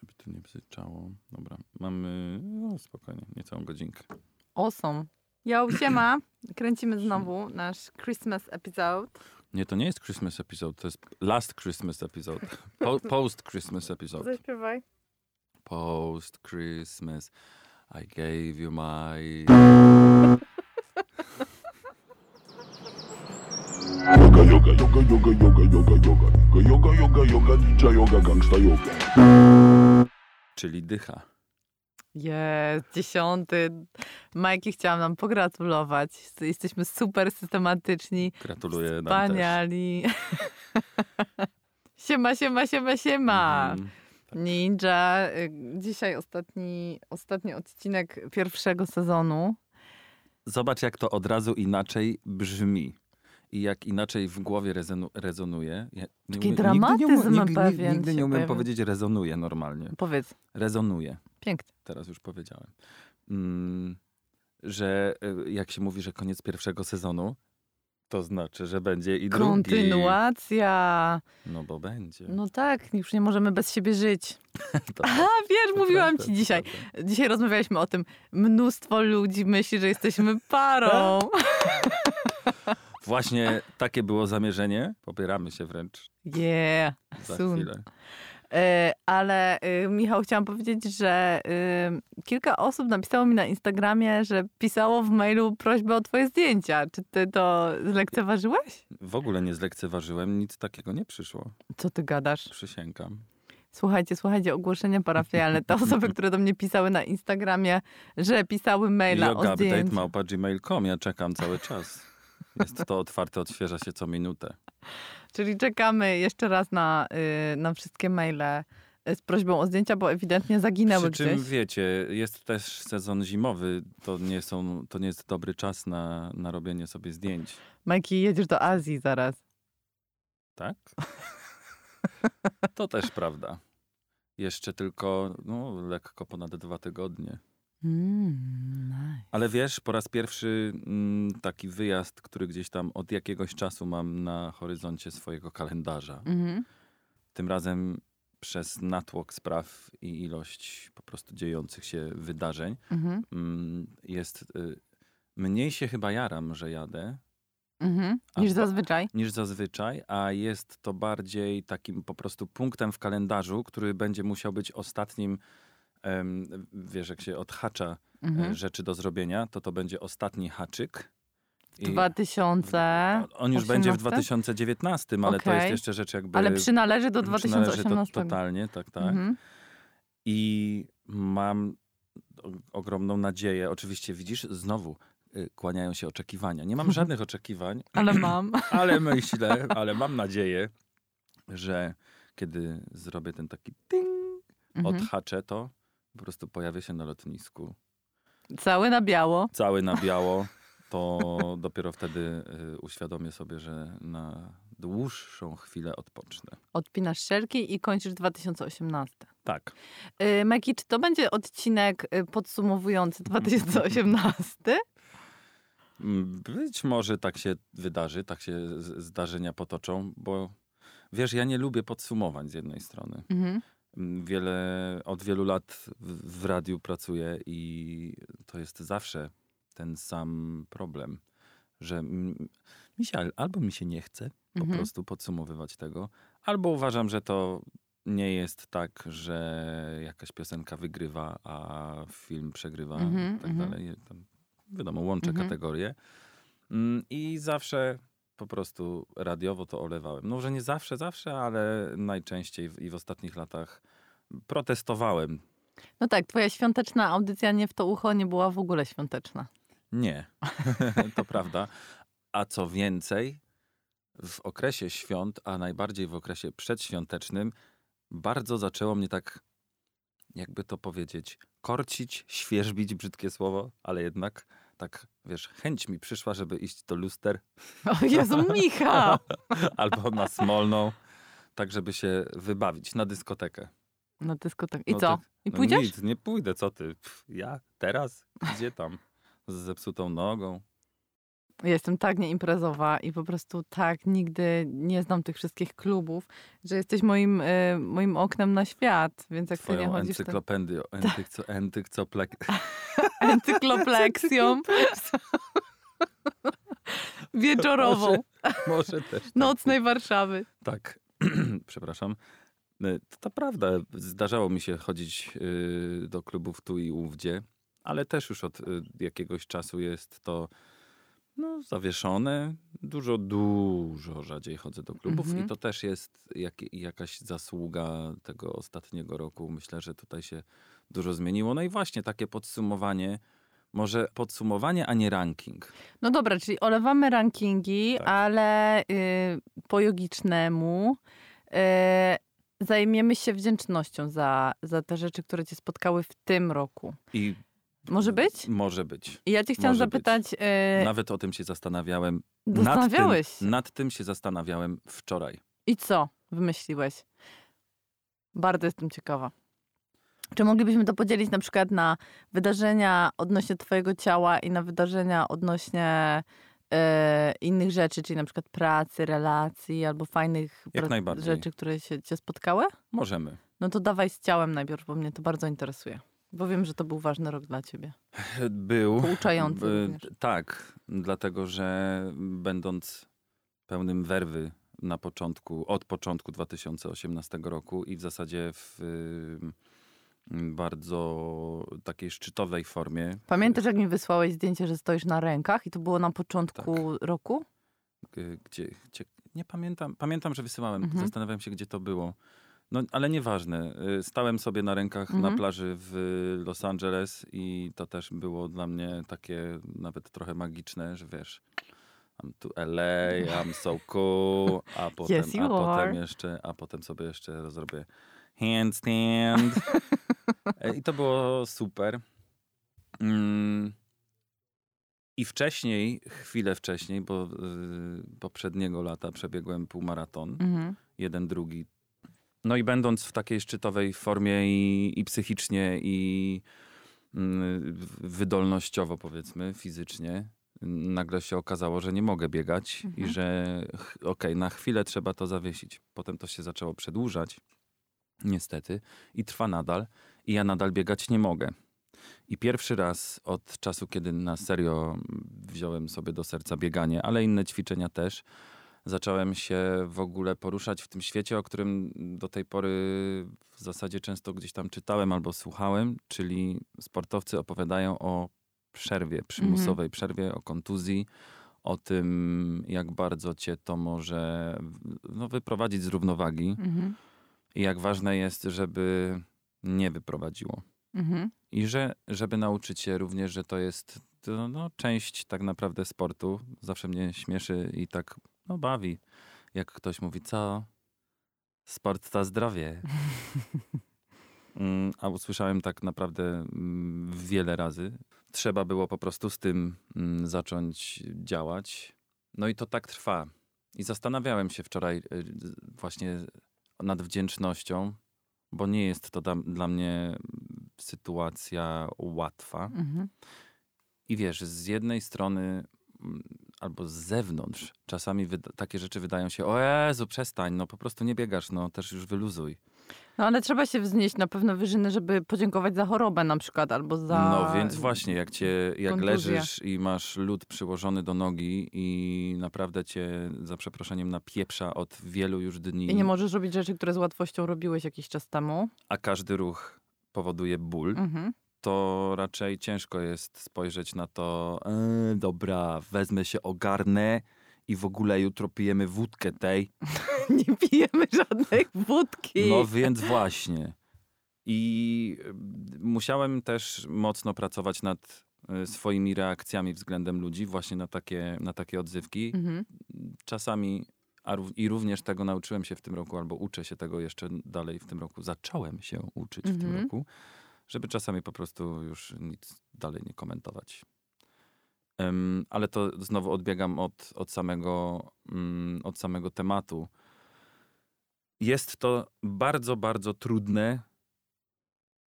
żeby tu nie bzyczało. Dobra, mamy no, spokojnie, niecałą godzinkę. Awesome. Yo, siema. Kręcimy znowu nasz Christmas episode. Nie, to nie jest Christmas episode, to jest last Christmas episode. Po, post Christmas episode. Zaśpiewaj. Post Christmas, I gave you my... Yoga, yoga, yoga, yoga, yoga, yoga, yoga, yoga, yoga, yoga, ninja yoga, gangsta yoga. Czyli dycha. Jest, dziesiąty. Majki chciałam nam pogratulować. Jesteśmy super systematyczni. Gratuluję nam też. Wspaniali. siema, siema, siema, siema. Mhm. Ninja. y, Dzisiaj ostatni, ostatni odcinek pierwszego sezonu. Zobacz, jak to od razu inaczej brzmi. I jak inaczej w głowie rezonu, rezonuje. Ja nie Taki umiem- dramatyzm nigdy nie, pewien nigdy nie umiem pojawił. powiedzieć rezonuje normalnie. Powiedz. Rezonuje. Pięknie. Teraz już powiedziałem. Mm, że y, jak się mówi, że koniec pierwszego sezonu, to znaczy, że będzie i drugi. Kontynuacja. No bo będzie. No tak, już nie możemy bez siebie żyć. To- A wiesz, to mówiłam ci dzisiaj. Dzisiaj rozmawialiśmy o tym. Mnóstwo ludzi myśli, że jesteśmy parą. Właśnie takie było zamierzenie. Popieramy się wręcz Yeah. za Soon. chwilę. E, ale y, Michał, chciałam powiedzieć, że y, kilka osób napisało mi na Instagramie, że pisało w mailu prośbę o twoje zdjęcia. Czy ty to zlekceważyłeś? W ogóle nie zlekceważyłem, nic takiego nie przyszło. Co ty gadasz? Przysięgam. Słuchajcie, słuchajcie, ogłoszenia parafialne. Te osoby, które do mnie pisały na Instagramie, że pisały maila o Yoga update małpa gmail.com. Ja czekam cały czas. Jest to otwarte, odświeża się co minutę. Czyli czekamy jeszcze raz na, y, na wszystkie maile y, z prośbą o zdjęcia, bo ewidentnie zaginęły Przy czym gdzieś. wiecie, jest też sezon zimowy. To nie, są, to nie jest dobry czas na, na robienie sobie zdjęć. Majki, jedziesz do Azji zaraz. Tak? To też prawda. Jeszcze tylko no, lekko ponad dwa tygodnie. Mm, nice. Ale wiesz, po raz pierwszy mm, taki wyjazd, który gdzieś tam od jakiegoś czasu mam na horyzoncie swojego kalendarza. Mhm. Tym razem przez natłok spraw i ilość po prostu dziejących się wydarzeń Mhm. mm, jest... Y, mniej się chyba jaram, że jadę, Mhm. A Niż zazwyczaj. niż zazwyczaj, a jest to bardziej takim po prostu punktem w kalendarzu, który będzie musiał być ostatnim, wiesz, jak się odhacza e, Mhm. rzeczy do zrobienia, to to będzie ostatni haczyk. I 2000. on już będzie w 18? 2019, ale to jest jeszcze rzecz jakby... Ale przynależy do przynależy 2018. To, totalnie, tak, tak. Mhm. I mam ogromną nadzieję. Oczywiście widzisz, znowu y, kłaniają się oczekiwania. Nie mam żadnych oczekiwań, Ale mam. ale myślę, ale mam nadzieję, że kiedy zrobię ten taki ting, Mhm. odhaczę to, po prostu pojawię się na lotnisku Cały na biało. cały na biało, to dopiero wtedy y, uświadomię sobie, że na dłuższą chwilę odpocznę. Odpinasz szelki i kończysz 2018. Tak. Yy, Meki, czy to będzie odcinek y, podsumowujący 2018? Mm, Być może tak się wydarzy, tak się zdarzenia potoczą, bo wiesz, ja nie lubię podsumowań z jednej strony. Mhm. Mm, Wiele, od wielu lat w, w radiu pracuję i to jest zawsze ten sam problem, że mm, mi się, al- albo mi się nie chce po Mhm. prostu podsumowywać tego, albo uważam, że to nie jest tak, że jakaś piosenka wygrywa, a film przegrywa i tak mhm. dalej. Tam, wiadomo, łączę Mhm. kategorie. Mm, I zawsze po prostu radiowo to olewałem. No, że nie zawsze, zawsze, ale najczęściej w, i w ostatnich latach protestowałem. No tak, twoja świąteczna audycja nie w to ucho nie była w ogóle świąteczna. Nie, to prawda. A co więcej, w okresie świąt, a najbardziej w okresie przedświątecznym, bardzo zaczęło mnie tak, jakby to powiedzieć, korcić, świeżbić, brzydkie słowo, ale jednak tak, wiesz, chęć mi przyszła, żeby iść do luster O Jezu, Michał! albo na Smolną, tak żeby się wybawić na dyskotekę. Na dyskotek. I No co? tak, I No pójdziesz? Nic, nie pójdę, co ty? Pff, ja? Teraz? Gdzie tam? Z zepsutą nogą. Ja jestem tak nieimprezowa i po prostu tak nigdy nie znam tych wszystkich klubów, że jesteś moim, y, moim oknem na świat, więc jak ty nie Twoją chodzisz, to encyklopedią, entykco, entykcoplek... encyklopleksją wieczorową, Może też. tak. nocnej Warszawy. Tak, przepraszam. Y, To, to prawda, zdarzało mi się chodzić y, do klubów tu i ówdzie, ale też już od y, jakiegoś czasu jest to no, zawieszone. Dużo, dużo rzadziej chodzę do klubów Mhm. i to też jest jak, jakaś zasługa tego ostatniego roku. Myślę, że tutaj się dużo zmieniło. No i właśnie takie podsumowanie, może podsumowanie, a nie ranking. No dobra, czyli olewamy rankingi, Tak. ale y, po jogicznemu y, zajmiemy się wdzięcznością za, za te rzeczy, które cię spotkały w tym roku. I Może być? Może być. I ja cię chciałam Może zapytać, y, Nawet o tym się zastanawiałem. zastanawiałeś Nad tym, nad tym się zastanawiałem wczoraj. I co wymyśliłeś? Bardzo jestem ciekawa. Czy moglibyśmy to podzielić na przykład na wydarzenia odnośnie twojego ciała i na wydarzenia odnośnie e, innych rzeczy, czyli na przykład pracy, relacji albo fajnych pra- rzeczy, które się cię spotkały? Możemy. No to dawaj z ciałem najpierw, bo mnie to bardzo interesuje. Bo wiem, że to był ważny rok dla ciebie. Był. Pouczający b- również. Tak, dlatego że będąc pełnym werwy na początku, od początku 2018 roku i w zasadzie w bardzo takiej szczytowej formie. Pamiętasz, jak mi wysłałeś zdjęcie, że stoisz na rękach i to było na początku roku? y, Gdzie, gdzie, nie pamiętam, pamiętam, że wysyłałem, Mhm. zastanawiam się, gdzie to było. No, ale nieważne. Y, Stałem sobie na rękach na Mhm. plaży w Los Angeles i to też było dla mnie takie nawet trochę magiczne, że wiesz, I'm to LA, I'm so cool, a potem, Yes, a potem jeszcze, a potem sobie jeszcze zrobię handstand. E, I to było super. Mm. I wcześniej, chwilę wcześniej, bo y, poprzedniego lata przebiegłem półmaraton, Mhm. jeden, drugi. No i będąc w takiej szczytowej formie i, i psychicznie, i w- wydolnościowo, powiedzmy, fizycznie, nagle się okazało, że nie mogę biegać Mhm. i że okej, na chwilę trzeba to zawiesić. Potem to się zaczęło przedłużać, niestety, i trwa nadal. I ja nadal biegać nie mogę. I pierwszy raz od czasu, kiedy na serio wziąłem sobie do serca bieganie, ale inne ćwiczenia też, zacząłem się w ogóle poruszać w tym świecie, o którym do tej pory w zasadzie często gdzieś tam czytałem albo słuchałem, czyli sportowcy opowiadają o przerwie, przymusowej przerwie, o kontuzji, o tym, jak bardzo cię to może no, wyprowadzić z równowagi Mhm. I jak ważne jest, żeby nie wyprowadziło. Mhm. I że, żeby nauczyć się również, że to jest to, no, część tak naprawdę sportu. Zawsze mnie śmieszy i tak no, bawi, jak ktoś mówi, co? Sport to zdrowie. Mm, A usłyszałem tak naprawdę mm, wiele razy. Trzeba było po prostu z tym mm, zacząć działać. No i to tak trwa. I zastanawiałem się wczoraj y, właśnie nad wdzięcznością, bo nie jest to dla, dla mnie sytuacja łatwa. Mhm. I wiesz, z jednej strony mm, albo z zewnątrz czasami takie rzeczy wydają się, o Jezu, przestań, no po prostu nie biegasz, no też już wyluzuj. No ale trzeba się wznieść na pewne wyżyny, żeby podziękować za chorobę na przykład, albo za... No więc właśnie, jak cię, jak kontuzję. leżysz i masz lód przyłożony do nogi i naprawdę cię, za przeproszeniem, napieprza od wielu już dni, I nie możesz robić rzeczy, które z łatwością robiłeś jakiś czas temu. a każdy ruch powoduje ból, Mhm. to raczej ciężko jest spojrzeć na to, e, dobra, wezmę się, ogarnę i w ogóle jutro pijemy wódkę tej. Nie pijemy żadnej wódki. No więc właśnie. I y, musiałem też mocno pracować nad y, swoimi reakcjami względem ludzi, właśnie na takie, na takie odzywki. Mhm. Czasami, i również tego nauczyłem się w tym roku, albo uczę się tego jeszcze dalej w tym roku. Zacząłem się uczyć w tym Mhm. roku, żeby czasami po prostu już nic dalej nie komentować. Ale to znowu odbiegam od, od, samego, mm, od samego tematu. Jest to bardzo, bardzo trudne,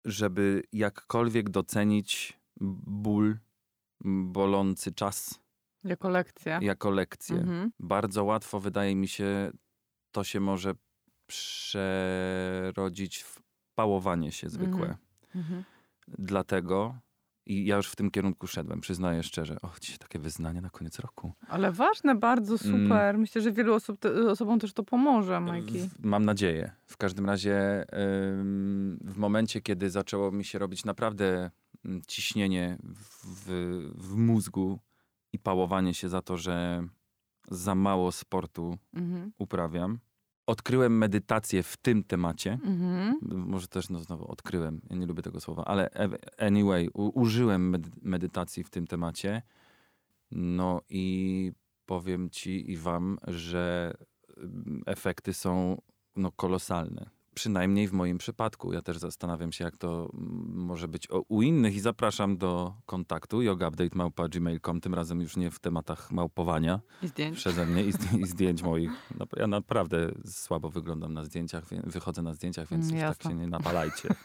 żeby jakkolwiek docenić ból, bolący czas, Jako lekcja. jako lekcję. Mhm. Bardzo łatwo, wydaje mi się, to się może przerodzić w pałowanie się zwykłe. Mhm. Mhm. Dlatego, i ja już w tym kierunku szedłem, przyznaję szczerze. O, dzisiaj takie wyznanie na koniec roku. Ale ważne, bardzo Mm. super. Myślę, że wielu osób, te, osobom też to pomoże, Majki. W, mam nadzieję. W każdym razie ym, w momencie, kiedy zaczęło mi się robić naprawdę mm, ciśnienie w, w mózgu i pałowanie się za to, że za mało sportu Mhm. uprawiam, odkryłem medytację w tym temacie. Mhm. Może też no, znowu odkryłem, ja nie lubię tego słowa, ale anyway, u- użyłem medy- medytacji w tym temacie. No i powiem ci i wam, że mm, efekty są no, kolosalne. Przynajmniej w moim przypadku. Ja też zastanawiam się, jak to mm, może być u innych i zapraszam do kontaktu yogaupdate.gmail.com, tym razem już nie w tematach małpowania I zdjęć. przeze mnie i, i zdjęć moich. No, ja naprawdę słabo wyglądam na zdjęciach, wychodzę na zdjęciach, więc Mm, już tak się nie napalajcie.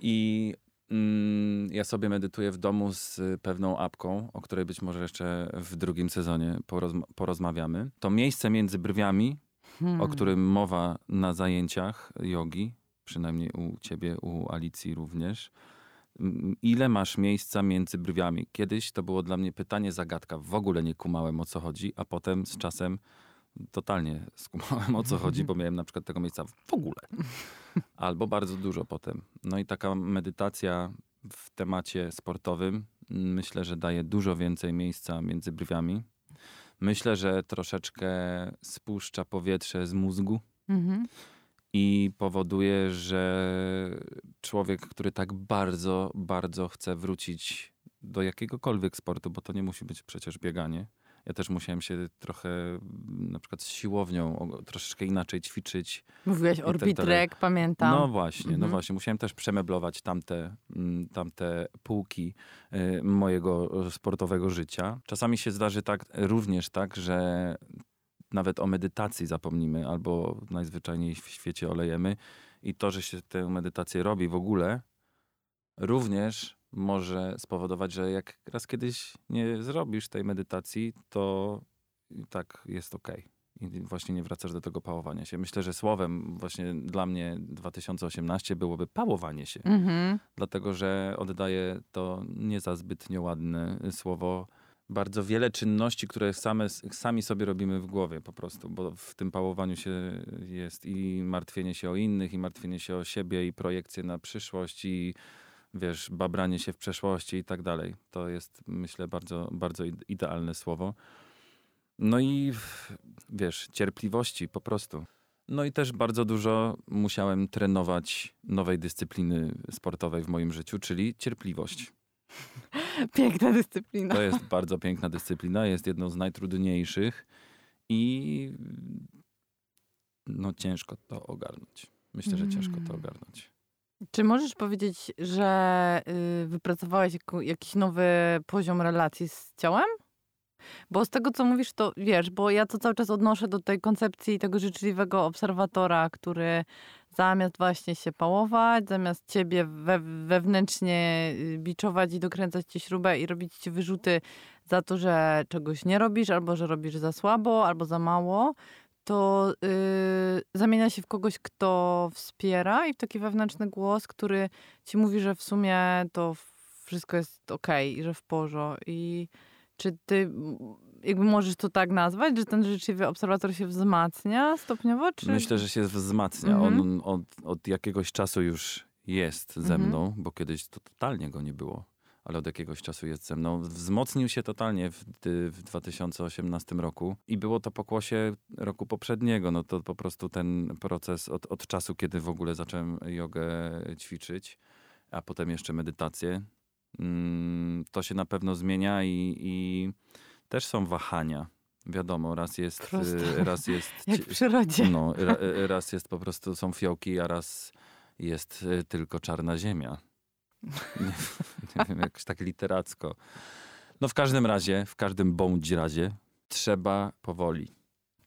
I mm, ja sobie medytuję w domu z pewną apką, o której być może jeszcze w drugim sezonie porozma- porozmawiamy. To miejsce między brwiami, Hmm. o którym mowa na zajęciach jogi, przynajmniej u ciebie, u Alicji również. Mm, Ile masz miejsca między brwiami? Kiedyś to było dla mnie pytanie zagadka. W ogóle nie kumałem o co chodzi, a potem z czasem totalnie skumałem o co chodzi, bo miałem na przykład tego miejsca w ogóle. Albo bardzo dużo potem. No i taka medytacja w temacie sportowym mm, myślę, że daje dużo więcej miejsca między brwiami. Myślę, że troszeczkę spuszcza powietrze z mózgu Mhm. i powoduje, że człowiek, który tak bardzo, bardzo chce wrócić do jakiegokolwiek sportu, bo to nie musi być przecież bieganie. Ja też musiałem się trochę na przykład z siłownią troszeczkę inaczej ćwiczyć. Mówiłeś tak orbitrek, pamiętam. No właśnie, no Mhm. właśnie. Musiałem też przemeblować tamte, mm, tamte półki y, mojego sportowego życia. Czasami się zdarzy tak, również tak, że nawet o medytacji zapomnimy albo najzwyczajniej w świecie olejemy i to, że się tę medytację robi w ogóle, również może spowodować, że jak raz kiedyś nie zrobisz tej medytacji, to tak jest okej. I właśnie nie wracasz do tego pałowania się. Myślę, że słowem właśnie dla mnie 2018 byłoby pałowanie się. Mhm. Dlatego, że oddaję to nie za zbytnio ładne słowo. Bardzo wiele czynności, które same, sami sobie robimy w głowie po prostu, bo w tym pałowaniu się jest i martwienie się o innych, i martwienie się o siebie, i projekcje na przyszłość, i wiesz, babranie się w przeszłości i tak dalej. To jest, myślę, bardzo, bardzo ide- idealne słowo. No i wiesz, cierpliwości po prostu. No i też bardzo dużo musiałem trenować nowej dyscypliny sportowej w moim życiu, czyli cierpliwość. Piękna dyscyplina. To jest bardzo piękna dyscyplina, jest jedną z najtrudniejszych i no ciężko to ogarnąć. Myślę, że ciężko to Mm. ogarnąć. Czy możesz powiedzieć, że y, wypracowałeś jakiś nowy poziom relacji z ciałem? Bo z tego, co mówisz, to wiesz, bo ja to cały czas odnoszę do tej koncepcji tego życzliwego obserwatora, który zamiast właśnie się pałować, zamiast ciebie we, wewnętrznie y, biczować i dokręcać ci śrubę i robić ci wyrzuty za to, że czegoś nie robisz, albo że robisz za słabo, albo za mało, to y, zamienia się w kogoś, kto wspiera i w taki wewnętrzny głos, który ci mówi, że w sumie to wszystko jest okej i że w porządku. I czy ty jakby możesz to tak nazwać, że ten życzliwy obserwator się wzmacnia stopniowo? Czy... Myślę, że się wzmacnia. Mhm. On od, od jakiegoś czasu już jest ze Mhm. mną, bo kiedyś to totalnie go nie było, ale od jakiegoś czasu jest ze mną. Wzmocnił się totalnie w, w 2018 roku i było to pokłosie roku poprzedniego. No to po prostu ten proces od, od czasu, kiedy w ogóle zacząłem jogę ćwiczyć, a potem jeszcze medytację, mm, to się na pewno zmienia i, i też są wahania. Wiadomo, raz jest, y, raz jest Jak w przyrodzie. no, ra, raz jest po prostu, są fiołki, a raz jest y, tylko czarna ziemia. Nie, nie wiem, jakoś tak literacko. No w każdym razie, w każdym bądź razie trzeba powoli,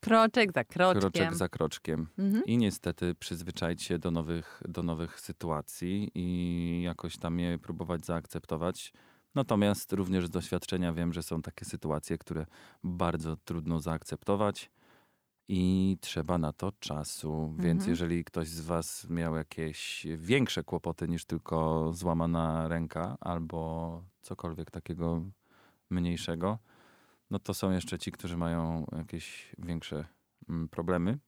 Kroczek za kroczkiem. kroczek za kroczkiem. Mhm. I niestety przyzwyczaić się do nowych, do nowych sytuacji i jakoś tam je próbować zaakceptować. Natomiast również z doświadczenia wiem, że są takie sytuacje, które bardzo trudno zaakceptować i trzeba na to czasu. Więc Mhm. jeżeli ktoś z Was miał jakieś większe kłopoty niż tylko złamana ręka albo cokolwiek takiego mniejszego, no to są jeszcze ci, którzy mają jakieś większe mm, problemy.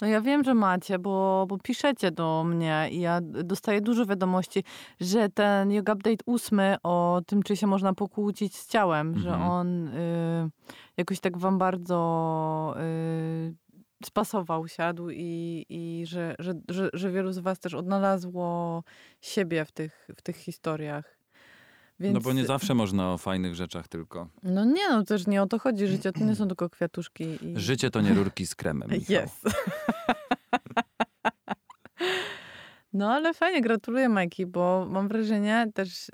No ja wiem, że macie, bo, bo piszecie do mnie i ja dostaję dużo wiadomości, że ten Yoga Update 8 o tym, czy się można pokłócić z ciałem, że Mhm. on y, jakoś tak wam bardzo y, spasował, siadł i, i że, że, że, że wielu z was też odnalazło siebie w tych, w tych historiach. Więc, No bo nie zawsze można o fajnych rzeczach tylko. No nie, no też nie o to chodzi. Życie to nie są tylko kwiatuszki. I... Życie to nie rurki z kremem. Jest. No ale fajnie, gratuluję Majki, bo mam wrażenie też y,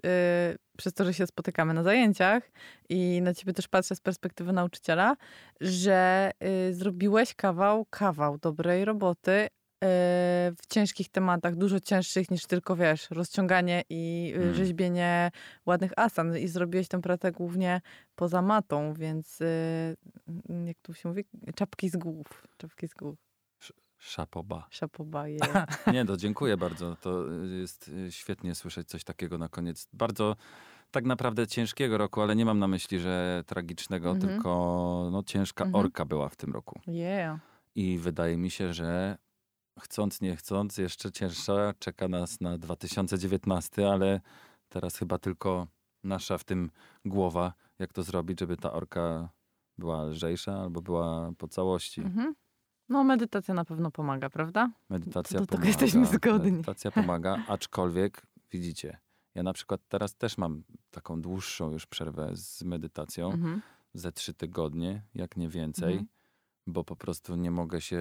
przez to, że się spotykamy na zajęciach i na ciebie też patrzę z perspektywy nauczyciela, że y, zrobiłeś kawał, kawał dobrej roboty w ciężkich tematach, dużo cięższych niż tylko, wiesz, rozciąganie i y, Mm. rzeźbienie ładnych asan i zrobiłeś tę pracę głównie poza matą, więc y, jak tu się mówi, czapki z głów, czapki z głów. Szapoba. Szapobaje. Nie, to dziękuję bardzo. To y, jest y, świetnie słyszeć coś takiego na koniec. Bardzo tak naprawdę ciężkiego roku, ale nie mam na myśli, że tragicznego, Mhm. tylko no, ciężka Mhm. orka była w tym roku. Yeah. I wydaje mi się, że chcąc, nie chcąc, jeszcze cięższa czeka nas na 2019, ale teraz chyba tylko nasza w tym głowa, jak to zrobić, żeby ta orka była lżejsza albo była po całości. Mhm. No medytacja na pewno pomaga, prawda? Medytacja Do tego pomaga. jesteśmy zgodni. Medytacja pomaga, aczkolwiek widzicie, ja na przykład teraz też mam taką dłuższą już przerwę z medytacją, Mhm. ze trzy tygodnie, jak nie więcej, Mhm. bo po prostu nie mogę się,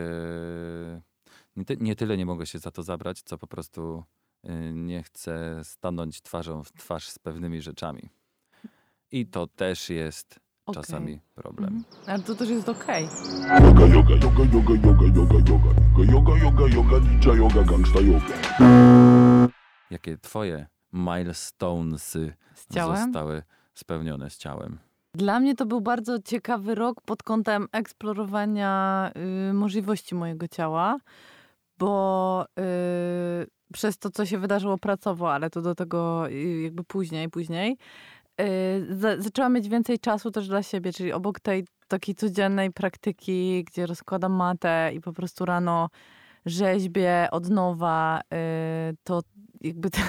nie, ty, nie tyle nie mogę się za to zabrać, co po prostu y, nie chcę stanąć twarzą w twarz z pewnymi rzeczami. I to też jest Okej. czasami problem. Mhm. Ale to też jest okej. Yoga, yoga, yoga, yoga, yoga, yoga, yoga. Yoga, yoga, yoga, ninja yoga, gangsta yoga. Jakie twoje milestonesy Z ciałem. zostały spełnione z ciałem? Dla mnie to był bardzo ciekawy rok pod kątem eksplorowania y, możliwości mojego ciała, bo y, przez to, co się wydarzyło pracowo, ale to do tego y, jakby później, później, y, za, zaczęłam mieć więcej czasu też dla siebie, czyli obok tej takiej codziennej praktyki, gdzie rozkładam matę i po prostu rano rzeźbię od nowa, y, to jakby to,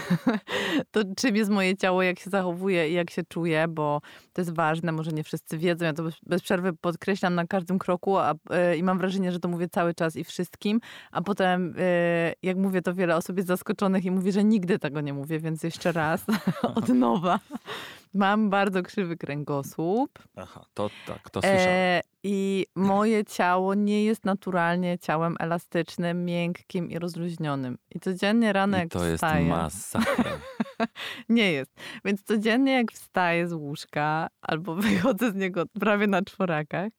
to czym jest moje ciało, jak się zachowuje i jak się czuję, bo to jest ważne, może nie wszyscy wiedzą, ja to bez, bez przerwy podkreślam na każdym kroku a, y, i mam wrażenie, że to mówię cały czas i wszystkim, a potem y, jak mówię to wiele osób jest zaskoczonych i mówi, że nigdy tego nie mówię, więc jeszcze raz od nowa. Mam bardzo krzywy kręgosłup. Aha, to tak, to słyszałem. E, I moje ciało nie jest naturalnie ciałem elastycznym, miękkim i rozluźnionym. I codziennie rano I jak to wstaję... masakra. Nie jest. Więc codziennie jak wstaję z łóżka albo wychodzę z niego prawie na czworakach,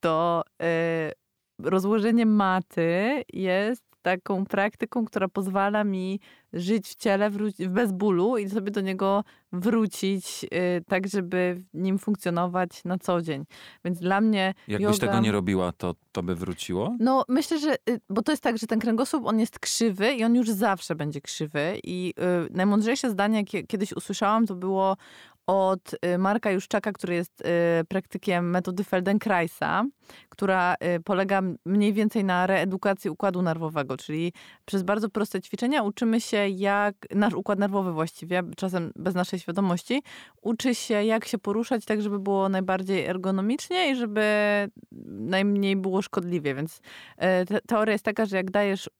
to e, rozłożenie maty jest taką praktyką, która pozwala mi żyć w ciele wró- bez bólu i sobie do niego wrócić e, tak, żeby w nim funkcjonować na co dzień. Więc dla mnie Jakbyś yoga... tego nie robiła, to, to by wróciło? No, myślę, że, y, bo to jest tak, że ten kręgosłup, on jest krzywy i on już zawsze będzie krzywy. I y, najmądrzejsze zdanie, jakie kiedyś usłyszałam, to było od y, Marka Juszczaka, który jest y, praktykiem metody Feldenkraisa, która y, polega mniej więcej na reedukacji układu nerwowego, czyli przez bardzo proste ćwiczenia uczymy się, jak nasz układ nerwowy właściwie, czasem bez naszej świadomości, uczy się, jak się poruszać tak, żeby było najbardziej ergonomicznie i żeby najmniej było szkodliwie. Więc te, teoria jest taka, że jak dajesz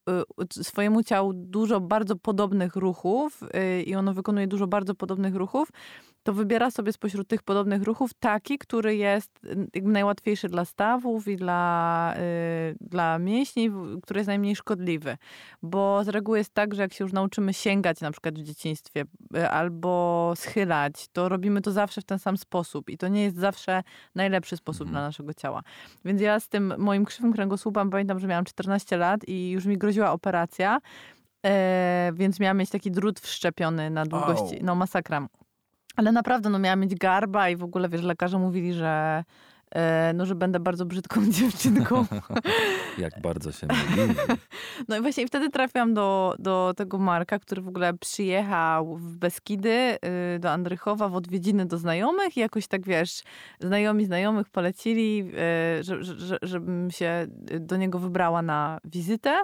swojemu ciału dużo bardzo podobnych ruchów i ono wykonuje dużo bardzo podobnych ruchów, to wybiera sobie spośród tych podobnych ruchów taki, który jest najłatwiejszy dla stawów i dla, y, dla mięśni, który jest najmniej szkodliwy. Bo z reguły jest tak, że jak się już nauczymy sięgać na przykład w dzieciństwie y, albo schylać, to robimy to zawsze w ten sam sposób i to nie jest zawsze najlepszy sposób Mhm. dla naszego ciała. Więc ja z tym moim krzywym kręgosłupem pamiętam, że miałam 14 lat i już mi groziła operacja, e, więc miałam mieć taki drut wszczepiony na długości, Au. no masakra. Ale naprawdę, no miałam mieć garba i w ogóle, wiesz, lekarze mówili, że e, no, że będę bardzo brzydką dziewczynką. Jak bardzo się myli. No i właśnie wtedy trafiłam do, do tego Marka, który w ogóle przyjechał w Beskidy, y, do Andrychowa w odwiedziny do znajomych i jakoś tak, wiesz, znajomi znajomych polecili, y, że, że, że, żebym się do niego wybrała na wizytę.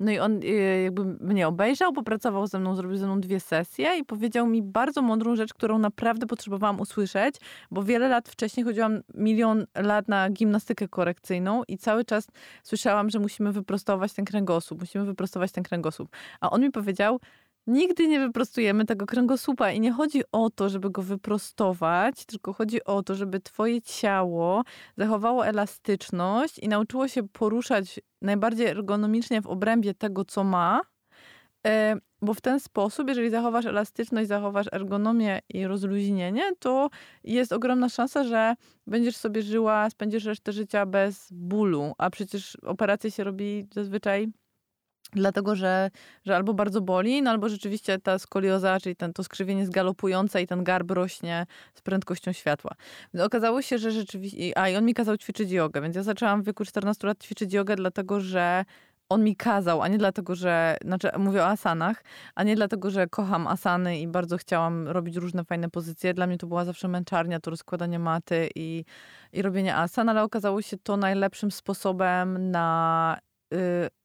No i on y, jakby mnie obejrzał, popracował ze mną, zrobił ze mną dwie sesje i powiedział mi bardzo mądrą rzecz, którą naprawdę potrzebowałam usłyszeć, bo wiele lat wcześniej chodziłam milion lat na gimnastykę korekcyjną i cały czas słyszałam, że musimy wyprostować ten kręgosłup, musimy wyprostować ten kręgosłup. A on mi powiedział, Nigdy nie wyprostujemy tego kręgosłupa i nie chodzi o to, żeby go wyprostować, tylko chodzi o to, żeby twoje ciało zachowało elastyczność i nauczyło się poruszać najbardziej ergonomicznie w obrębie tego, co ma. E, bo w ten sposób, jeżeli zachowasz elastyczność, zachowasz ergonomię i rozluźnienie, to jest ogromna szansa, że będziesz sobie żyła, spędzisz resztę życia bez bólu. A przecież operacje się robi zazwyczaj Dlatego, że, że albo bardzo boli, no albo rzeczywiście ta skolioza, czyli ten, to skrzywienie jest galopujące i ten garb rośnie z prędkością światła. Okazało się, że rzeczywiście... A i on mi kazał ćwiczyć jogę, więc ja zaczęłam w wieku 14 lat ćwiczyć jogę, dlatego że on mi kazał, a nie dlatego, że, znaczy mówię o asanach, a nie dlatego, że kocham asany i bardzo chciałam robić różne fajne pozycje. Dla mnie to była zawsze męczarnia, to rozkładanie maty i, i robienie asan, ale okazało się to najlepszym sposobem na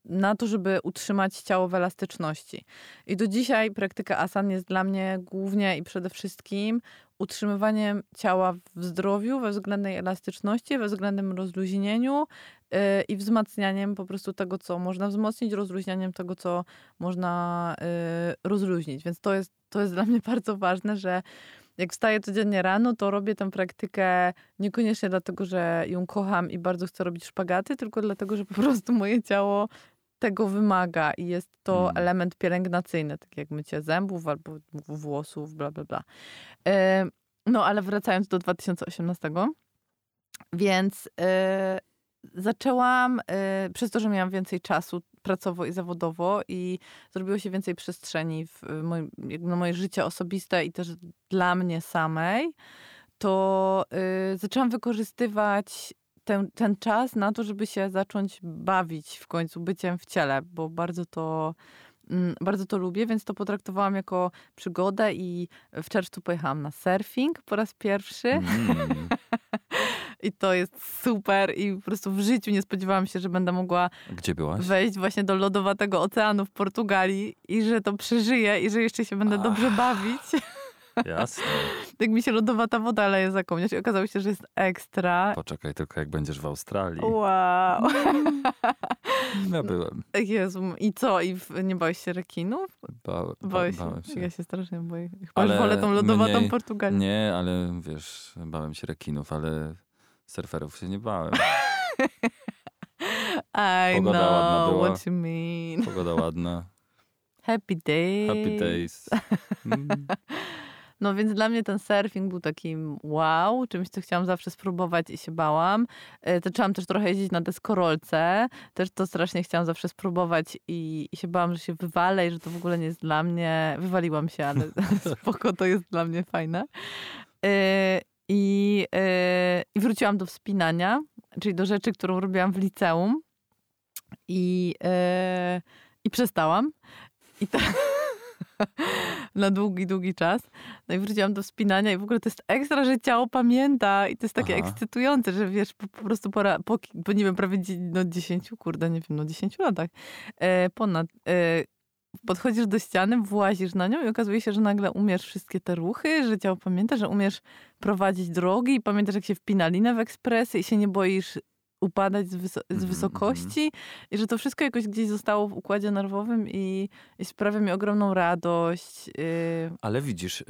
na to, żeby utrzymać ciało w elastyczności. I do dzisiaj praktyka asan jest dla mnie głównie i przede wszystkim utrzymywaniem ciała w zdrowiu, we względnej elastyczności, we względnym rozluźnieniu y, i wzmacnianiem po prostu tego, co można wzmocnić, rozluźnianiem tego, co można y, rozluźnić. Więc to jest, to jest dla mnie bardzo ważne, że jak wstaję codziennie rano, to robię tę praktykę niekoniecznie dlatego, że ją kocham i bardzo chcę robić szpagaty, tylko dlatego, że po prostu moje ciało tego wymaga i jest to hmm. element pielęgnacyjny, tak jak mycie zębów albo włosów, bla, bla, bla. No, ale wracając do 2018, więc e, zaczęłam, y, przez to, że miałam więcej czasu pracowo i zawodowo i zrobiło się więcej przestrzeni w moim, na moje życie osobiste i też dla mnie samej, to y, zaczęłam wykorzystywać ten, ten czas na to, żeby się zacząć bawić w końcu byciem w ciele, bo bardzo to bardzo to lubię, więc to potraktowałam jako przygodę i w czerwcu pojechałam na surfing po raz pierwszy. Mm. I to jest super i po prostu w życiu nie spodziewałam się, że będę mogła wejść właśnie do lodowatego oceanu w Portugalii i że to przeżyję i że jeszcze się będę Ach. dobrze bawić. Jasne. tak mi się lodowata woda leje za i okazało się, że jest ekstra. Poczekaj tylko, jak będziesz w Australii. Wow. Ja byłem. Jezu, i co? I nie bałeś się rekinów? Ba, ba, bałem się. Ja się strasznie boję. Chyba ale wolę tą lodowatą mniej, Portugalię. Nie, ale wiesz, bałem się rekinów, ale surferów się nie bałem. I Pogoda know ładna była. what you mean. Pogoda ładna. Happy days. Happy days. Mm. No więc dla mnie ten surfing był takim wow, czymś, co chciałam zawsze spróbować i się bałam. E, zaczęłam też trochę jeździć na deskorolce. Też to strasznie chciałam zawsze spróbować i, się bałam, że się wywalę i że to w ogóle nie jest dla mnie. Wywaliłam się, ale spoko, to jest dla mnie fajne. E, I, e, I wróciłam do wspinania, czyli do rzeczy, którą robiłam w liceum. I, i przestałam. I tak na długi, długi czas. No i wróciłam do wspinania i w ogóle to jest ekstra, że ciało pamięta i to jest takie Aha. ekscytujące, że wiesz, po, po prostu pora, po, po, nie wiem, prawie no 10, kurde, nie wiem, no 10 latach e, ponad. E, podchodzisz do ściany, włazisz na nią i okazuje się, że nagle umiesz wszystkie te ruchy, że ciało pamięta, że umiesz prowadzić drogi i pamiętasz, jak się wpina linę w ekspresy i się nie boisz upadać z, wys z mhm, wysokości mm -hmm. i że to wszystko jakoś gdzieś zostało w układzie nerwowym i, i sprawia mi ogromną radość. Yy. Ale widzisz, y,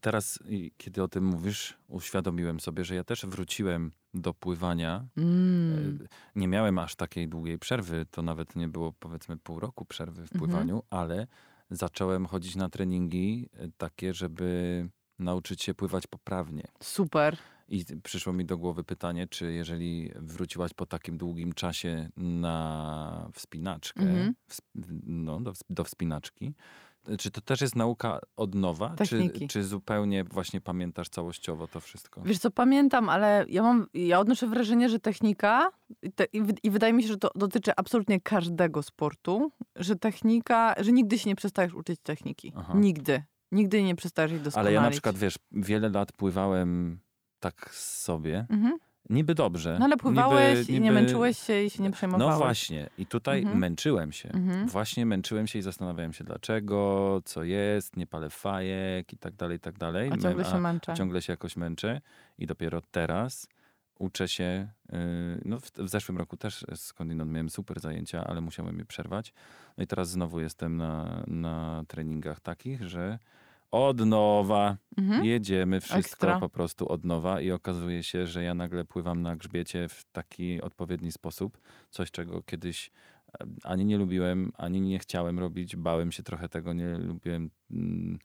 teraz kiedy o tym mówisz, uświadomiłem sobie, że ja też wróciłem do pływania. Mm. Y, nie miałem aż takiej długiej przerwy, to nawet nie było powiedzmy pół roku przerwy w mhm. pływaniu, mm -hmm. ale zacząłem chodzić na treningi y, takie, żeby nauczyć się pływać poprawnie. Super. I przyszło mi do głowy pytanie, czy jeżeli wróciłaś po takim długim czasie na wspinaczkę, mm -hmm. no, do, do wspinaczki, Czy to też jest nauka od nowa? Czy, czy zupełnie właśnie pamiętasz całościowo to wszystko? Wiesz co, pamiętam, ale ja mam, ja odnoszę wrażenie, że technika, i, te, i wydaje mi się, że to dotyczy absolutnie każdego sportu, że technika, że nigdy się nie przestajesz uczyć techniki. Aha. Nigdy. Nigdy nie przestajesz jej doskonalić. Ale ja na przykład, wiesz, wiele lat pływałem tak sobie. Mhm. Niby dobrze. No ale pływałeś niby, i nie niby- męczyłeś się i się nie przejmowałeś. No właśnie. I tutaj Mhm. męczyłem się. Mhm. Właśnie męczyłem się i zastanawiałem się dlaczego, co jest, nie palę fajek i tak dalej, i tak dalej. A ciągle się męczę. ciągle się jakoś męczę i dopiero teraz uczę się. Yy, no w, w zeszłym roku też skądinąd miałem super zajęcia, ale musiałem je przerwać. No i teraz znowu jestem na, na treningach takich, że od nowa Mhm. jedziemy wszystko Ekstra. po prostu od nowa i okazuje się, że ja nagle pływam na grzbiecie w taki odpowiedni sposób. Coś, czego kiedyś ani nie lubiłem, ani nie chciałem robić. Bałem się trochę tego, nie lubiłem mm,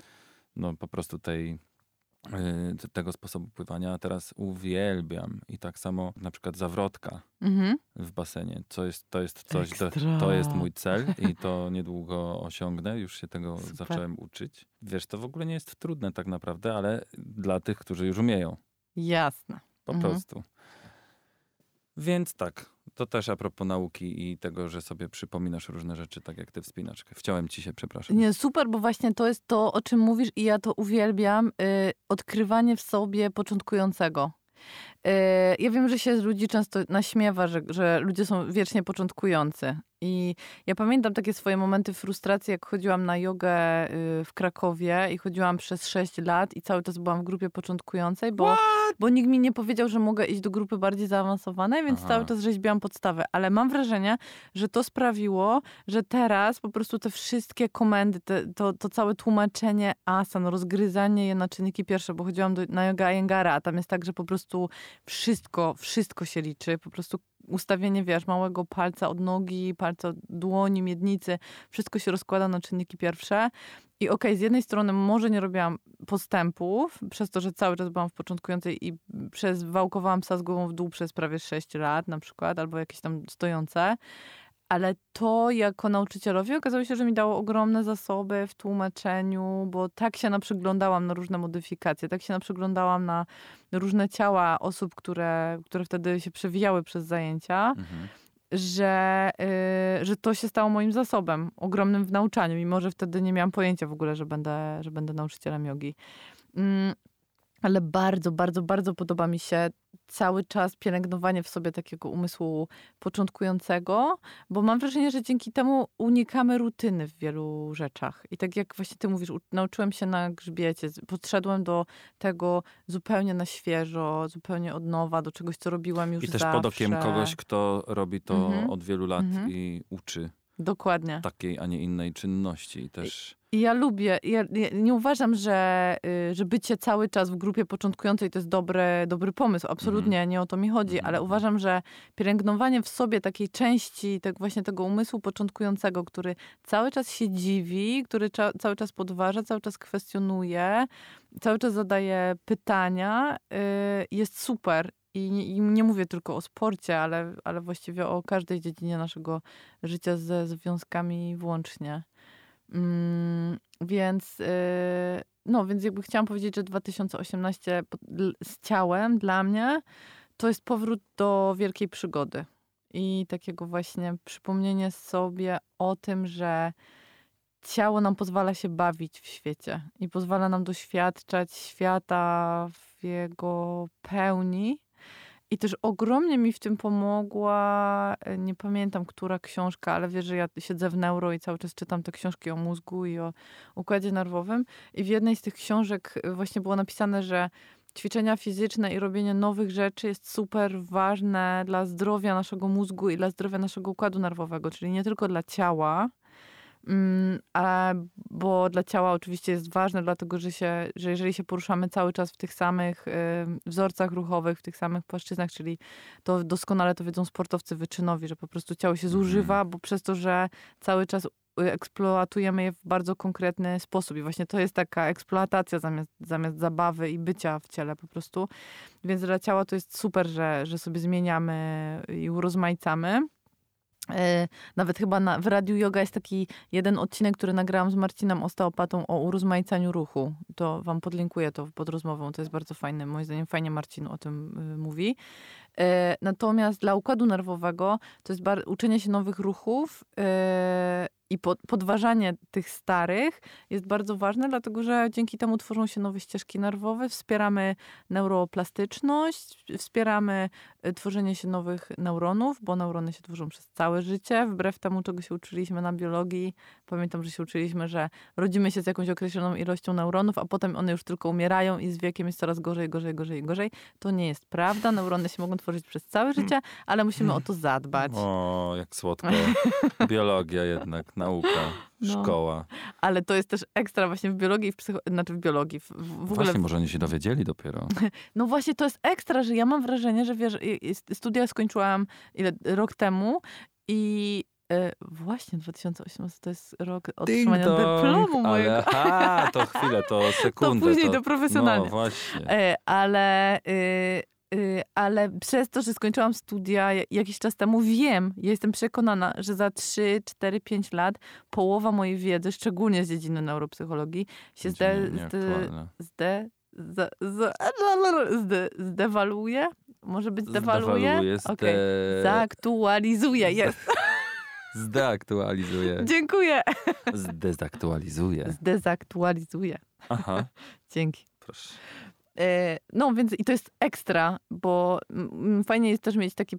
no po prostu tej tego sposobu pływania, a teraz uwielbiam. I tak samo na przykład zawrotka Mhm. w basenie. Co jest, to jest coś, to, Ekstra. to jest mój cel i to niedługo osiągnę. Już się tego Super. zacząłem uczyć. Wiesz, to w ogóle nie jest trudne tak naprawdę, ale dla tych, którzy już umieją. Jasne. Po Mhm. prostu. Więc tak, to też a propos nauki i tego, że sobie przypominasz różne rzeczy, tak jak ty wspinaczkę. Wciąłem ci się, przepraszam. Nie, super, bo właśnie to jest to, o czym mówisz i ja to uwielbiam. Y, odkrywanie w sobie początkującego. Y, ja wiem, że się z ludzi często naśmiewa, że, że ludzie są wiecznie początkujący. I ja pamiętam takie swoje momenty frustracji, jak chodziłam na jogę y, w Krakowie i chodziłam przez 6 lat i cały czas byłam w grupie początkującej, bo, bo nikt mi nie powiedział, że mogę iść do grupy bardziej zaawansowanej, więc Aha. cały czas rzeźbiłam podstawę. Ale mam wrażenie, że to sprawiło, że teraz po prostu te wszystkie komendy, te, to, to całe tłumaczenie asan, rozgryzanie je na czynniki pierwsze, bo chodziłam do, na yoga Iyengar'a, a tam jest tak, że po prostu wszystko, wszystko się liczy. Po prostu ustawienie, wiesz, małego palca od nogi, palca od dłoni, miednicy, wszystko się rozkłada na czynniki pierwsze. I okej, z jednej strony może nie robiłam postępów, przez to, że cały czas byłam w początkującej i przez wałkowałam psa z głową w dół przez prawie 6 lat na przykład, albo jakieś tam stojące. Ale to jako nauczycielowi okazało się, że mi dało ogromne zasoby w tłumaczeniu, bo tak się naprzyglądałam na różne modyfikacje, tak się naprzyglądałam na różne ciała osób, które, które wtedy się przewijały przez zajęcia, Mhm. że, y, że to się stało moim zasobem ogromnym w nauczaniu, mimo że wtedy nie miałam pojęcia w ogóle, że będę, że będę nauczycielem jogi. Mm, ale bardzo, bardzo, bardzo podoba mi się cały czas pielęgnowanie w sobie takiego umysłu początkującego, bo mam wrażenie, że dzięki temu unikamy rutyny w wielu rzeczach. I tak jak właśnie ty mówisz, nauczyłem się na grzbiecie, podszedłem do tego zupełnie na świeżo, zupełnie od nowa, do czegoś, co robiłem już I też zawsze. pod okiem kogoś, kto robi to Mhm. od wielu lat Mhm. i uczy Dokładnie. takiej, a nie innej czynności. I też I ja lubię, ja, ja nie uważam, że, y, że bycie cały czas w grupie początkującej to jest dobry, dobry pomysł. Absolutnie nie o to mi chodzi, Mhm. ale uważam, że pielęgnowanie w sobie takiej części tak właśnie tego umysłu początkującego, który cały czas się dziwi, który cza, cały czas podważa, cały czas kwestionuje, cały czas zadaje pytania, y, jest super. I nie, I nie mówię tylko o sporcie, ale, ale właściwie o każdej dziedzinie naszego życia ze związkami włącznie. Mm, więc, yy, no, więc jakby chciałam powiedzieć, że 2018 po- dl- z ciałem dla mnie to jest powrót do wielkiej przygody. I takiego właśnie przypomnienie sobie o tym, że ciało nam pozwala się bawić w świecie i pozwala nam doświadczać świata w jego pełni. I też ogromnie mi w tym pomogła, e, nie pamiętam, która książka, ale wiesz, że ja siedzę w neuro i cały czas czytam te książki o mózgu i o układzie nerwowym. I w jednej z tych książek e, właśnie było napisane, że ćwiczenia fizyczne i robienie nowych rzeczy jest super ważne dla zdrowia naszego mózgu i dla zdrowia naszego układu nerwowego, czyli nie tylko dla ciała, Mm, a, bo dla ciała oczywiście jest ważne, dlatego że, się, że jeżeli się poruszamy cały czas w tych samych y, wzorcach ruchowych, w tych samych płaszczyznach, czyli to doskonale to wiedzą sportowcy wyczynowi, że po prostu ciało się zużywa, bo przez to, że cały czas y, eksploatujemy je w bardzo konkretny sposób. I właśnie to jest taka eksploatacja zamiast, zamiast zabawy i bycia w ciele po prostu. Więc dla ciała to jest super, że, że sobie zmieniamy i urozmaicamy. E, Nawet chyba na, w Radiu Yoga jest taki jeden odcinek, który nagrałam z Marcinem Osteopatą o urozmaicaniu ruchu. To wam podlinkuję to pod rozmową. To jest bardzo fajne. Moim zdaniem fajnie Marcin o tym y, mówi. E, Natomiast dla układu nerwowego to jest bar- uczenie się nowych ruchów e, i pod, podważanie tych starych jest bardzo ważne, dlatego że dzięki temu tworzą się nowe ścieżki nerwowe, wspieramy neuroplastyczność, wspieramy tworzenie się nowych neuronów, bo neurony się tworzą przez całe życie, wbrew temu, czego się uczyliśmy na biologii. Pamiętam, że się uczyliśmy, że rodzimy się z jakąś określoną ilością neuronów, a potem one już tylko umierają i z wiekiem jest coraz gorzej, gorzej, gorzej, gorzej. To nie jest prawda. Neurony się mogą tworzyć przez całe życie, ale musimy o to zadbać. O, jak słodko. Biologia jednak, nauka, No. szkoła. Ale to jest też ekstra właśnie w biologii, w psycho... znaczy w biologii, w, w Właśnie, może oni się dowiedzieli dopiero. No właśnie, to jest ekstra, że ja mam wrażenie, że wiesz, studia skończyłam ile, rok temu i e, właśnie 2018 to jest rok otrzymania Ding dong, dyplomu mojego. Ale, aha, to chwilę, to sekundę. później, to profesjonalnie. No właśnie. E, ale, y, ale przez to, że skończyłam studia ja- jakiś czas temu, wiem, ja jestem przekonana, że za 3, 4, 5 lat połowa mojej wiedzy, szczególnie z dziedziny neuropsychologii, się zde, zde, zde, zde, zde? Może być zdewaluje? Zdewaluje, zde... Okej. Zaktualizuje, jest. Zdeaktualizuje. Dziękuję. Zdezaktualizuje. Zdezaktualizuje. Aha, Dzięki. proszę. E, No więc i to jest ekstra, bo mm, fajnie jest też mieć takie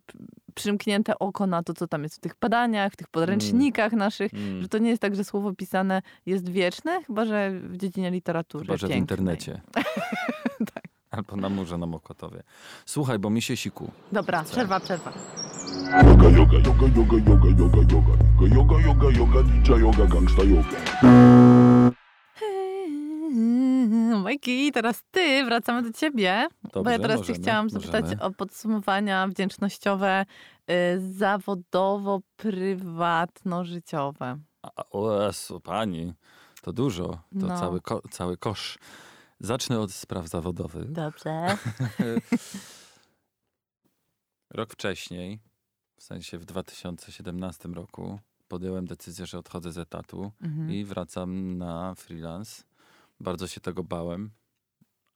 przymknięte oko na to, co tam jest w tych badaniach, w tych podręcznikach naszych, Mm. że to nie jest tak, że słowo pisane jest wieczne, chyba że w dziedzinie literatury Chyba, że w internecie. Tak. Albo na murze na Mokotowie. Słuchaj, bo mi się siku. Dobra, przerwa, przerwa. Yoga, yoga, yoga, yoga, yoga, yoga, yoga. Yoga, yoga, yoga, ninja yoga, gangsta yoga. Majki, teraz ty, wracamy do ciebie. bo Dobrze, ja teraz możemy, cię chciałam zapytać możemy. o podsumowania wdzięcznościowe, y, zawodowo-prywatno-życiowe. O Jezu, pani, to dużo. To No. cały, ko, cały kosz. Zacznę od spraw zawodowych. Dobrze. Rok wcześniej, w sensie w 2017 roku, podjąłem decyzję, że odchodzę z etatu Mhm. i wracam na freelance. Bardzo się tego bałem,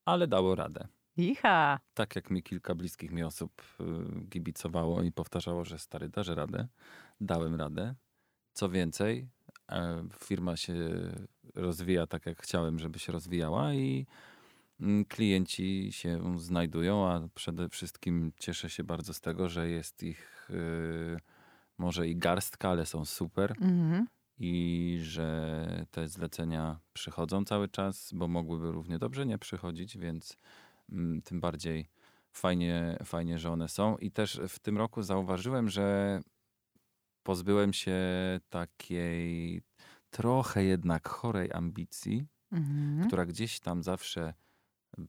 ale dało radę. Icha. Tak jak mi kilka bliskich mi osób y, gibicowało i powtarzało, że stary, dasz radę, dałem radę. Co więcej, e, firma się rozwija tak, jak chciałem, żeby się rozwijała i mm, klienci się znajdują, a przede wszystkim cieszę się bardzo z tego, że jest ich y, może i garstka, ale są super Mhm. I że te zlecenia przychodzą cały czas, bo mogłyby równie dobrze nie przychodzić, więc mm, tym bardziej fajnie, fajnie, że one są. I też w tym roku zauważyłem, że pozbyłem się takiej trochę jednak chorej ambicji, Mhm. która gdzieś tam zawsze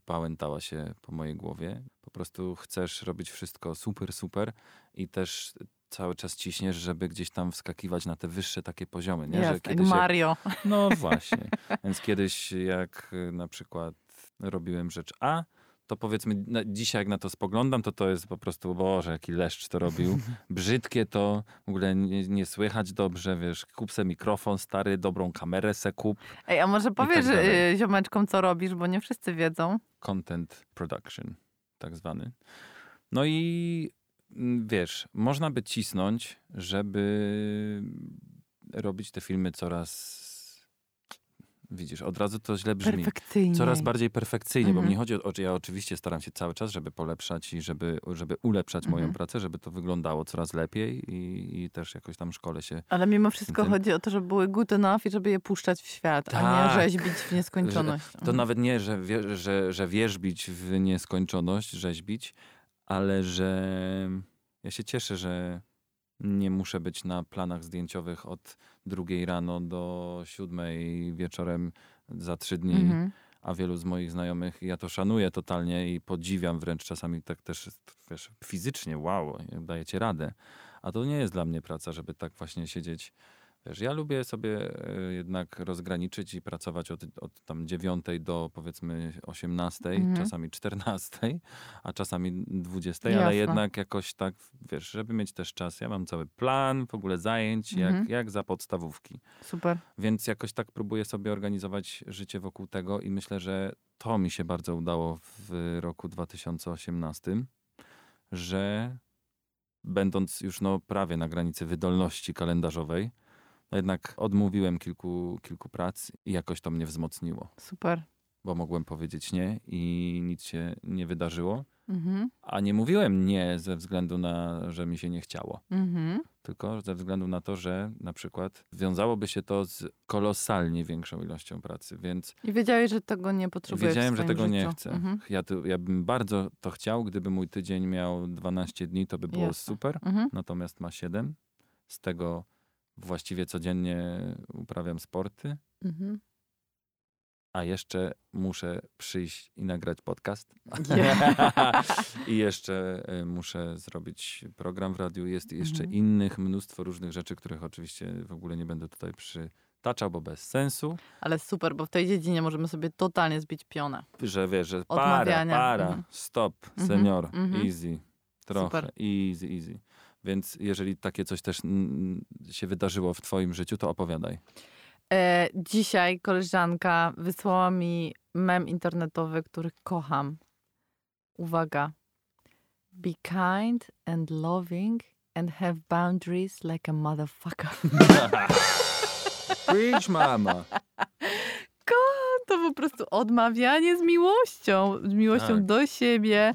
pałętała się po mojej głowie. Po prostu chcesz robić wszystko super, super i też cały czas ciśniesz, żeby gdzieś tam wskakiwać na te wyższe takie poziomy, nie? Jasne, jak Mario. no właśnie. Więc kiedyś jak y, na przykład robiłem rzecz A, to powiedzmy dzisiaj jak na to spoglądam, to to jest po prostu, boże, jaki leszcz to robił. Brzydkie to, w ogóle nie, nie słychać dobrze, wiesz, kup se mikrofon stary, dobrą kamerę se kup. Ej, a może powiesz dalej. y, ziomeczkom, co robisz, bo nie wszyscy wiedzą. Content production, tak zwany. No i wiesz, można by cisnąć, żeby robić te filmy coraz, widzisz, od razu to źle brzmi. Coraz bardziej perfekcyjnie, bo Mhm. mi chodzi o, że ja oczywiście staram się cały czas, żeby polepszać i żeby, żeby ulepszać moją Mhm. pracę, żeby to wyglądało coraz lepiej i, i też jakoś tam szkole się... Ale mimo wszystko Tym- chodzi o to, żeby były good enough i żeby je puszczać w świat, a nie Tak. rzeźbić w nieskończoność. To Mhm. nawet nie, że, wie, że, że wierzbić w nieskończoność, rzeźbić, ale że ja się cieszę, że nie muszę być na planach zdjęciowych od drugiej rano do siódmej wieczorem za trzy dni. Mhm. a wielu z moich znajomych, ja to szanuję totalnie i podziwiam wręcz czasami tak też wiesz, fizycznie, wow, jak dajecie radę. A to nie jest dla mnie praca, żeby tak właśnie siedzieć Wiesz, ja lubię sobie e, jednak rozgraniczyć i pracować od, od tam 9 do powiedzmy 18, Mhm. czasami 14, a czasami 20, Jasne. ale jednak jakoś tak, wiesz, żeby mieć też czas. Ja mam cały plan w ogóle zajęć, Mhm. jak, jak za podstawówki. Super. Więc jakoś tak próbuję sobie organizować życie wokół tego i myślę, że to mi się bardzo udało w roku 2018, że będąc już no prawie na granicy wydolności kalendarzowej, no jednak odmówiłem kilku, kilku prac i jakoś to mnie wzmocniło, Super. bo mogłem powiedzieć nie i nic się nie wydarzyło. Mhm. A nie mówiłem nie ze względu na, że mi się nie chciało Mhm. tylko ze względu na to, że na przykład wiązałoby się to z kolosalnie większą ilością pracy, więc I wiedziałeś, że tego nie potrzebujesz wiedziałem, że tego nie życiu. chcę. Mhm. Ja, to, ja bym bardzo to chciał, gdyby mój tydzień miał 12 dni, to by było Jasne. super, Mhm. natomiast ma 7. Z tego właściwie codziennie uprawiam sporty, Mhm. a jeszcze muszę przyjść i nagrać podcast. I jeszcze y, muszę zrobić program w radiu. Jest jeszcze Mhm. innych mnóstwo różnych rzeczy, których oczywiście w ogóle nie będę tutaj przytaczał, bo bez sensu. Ale super, bo w tej dziedzinie możemy sobie totalnie zbić pionę. Że wiesz, że para, Odmawiania. para, Mhm. stop, Mhm, senior, mhm. easy, trochę, Super. easy, easy. Więc jeżeli takie coś też się wydarzyło w twoim życiu, to opowiadaj. E, dzisiaj koleżanka wysłała mi mem internetowy, który kocham. Uwaga. Be kind and loving and have boundaries like a motherfucker. Preach, mama! Kocham to po prostu odmawianie z miłością. Z miłością Tak. do siebie,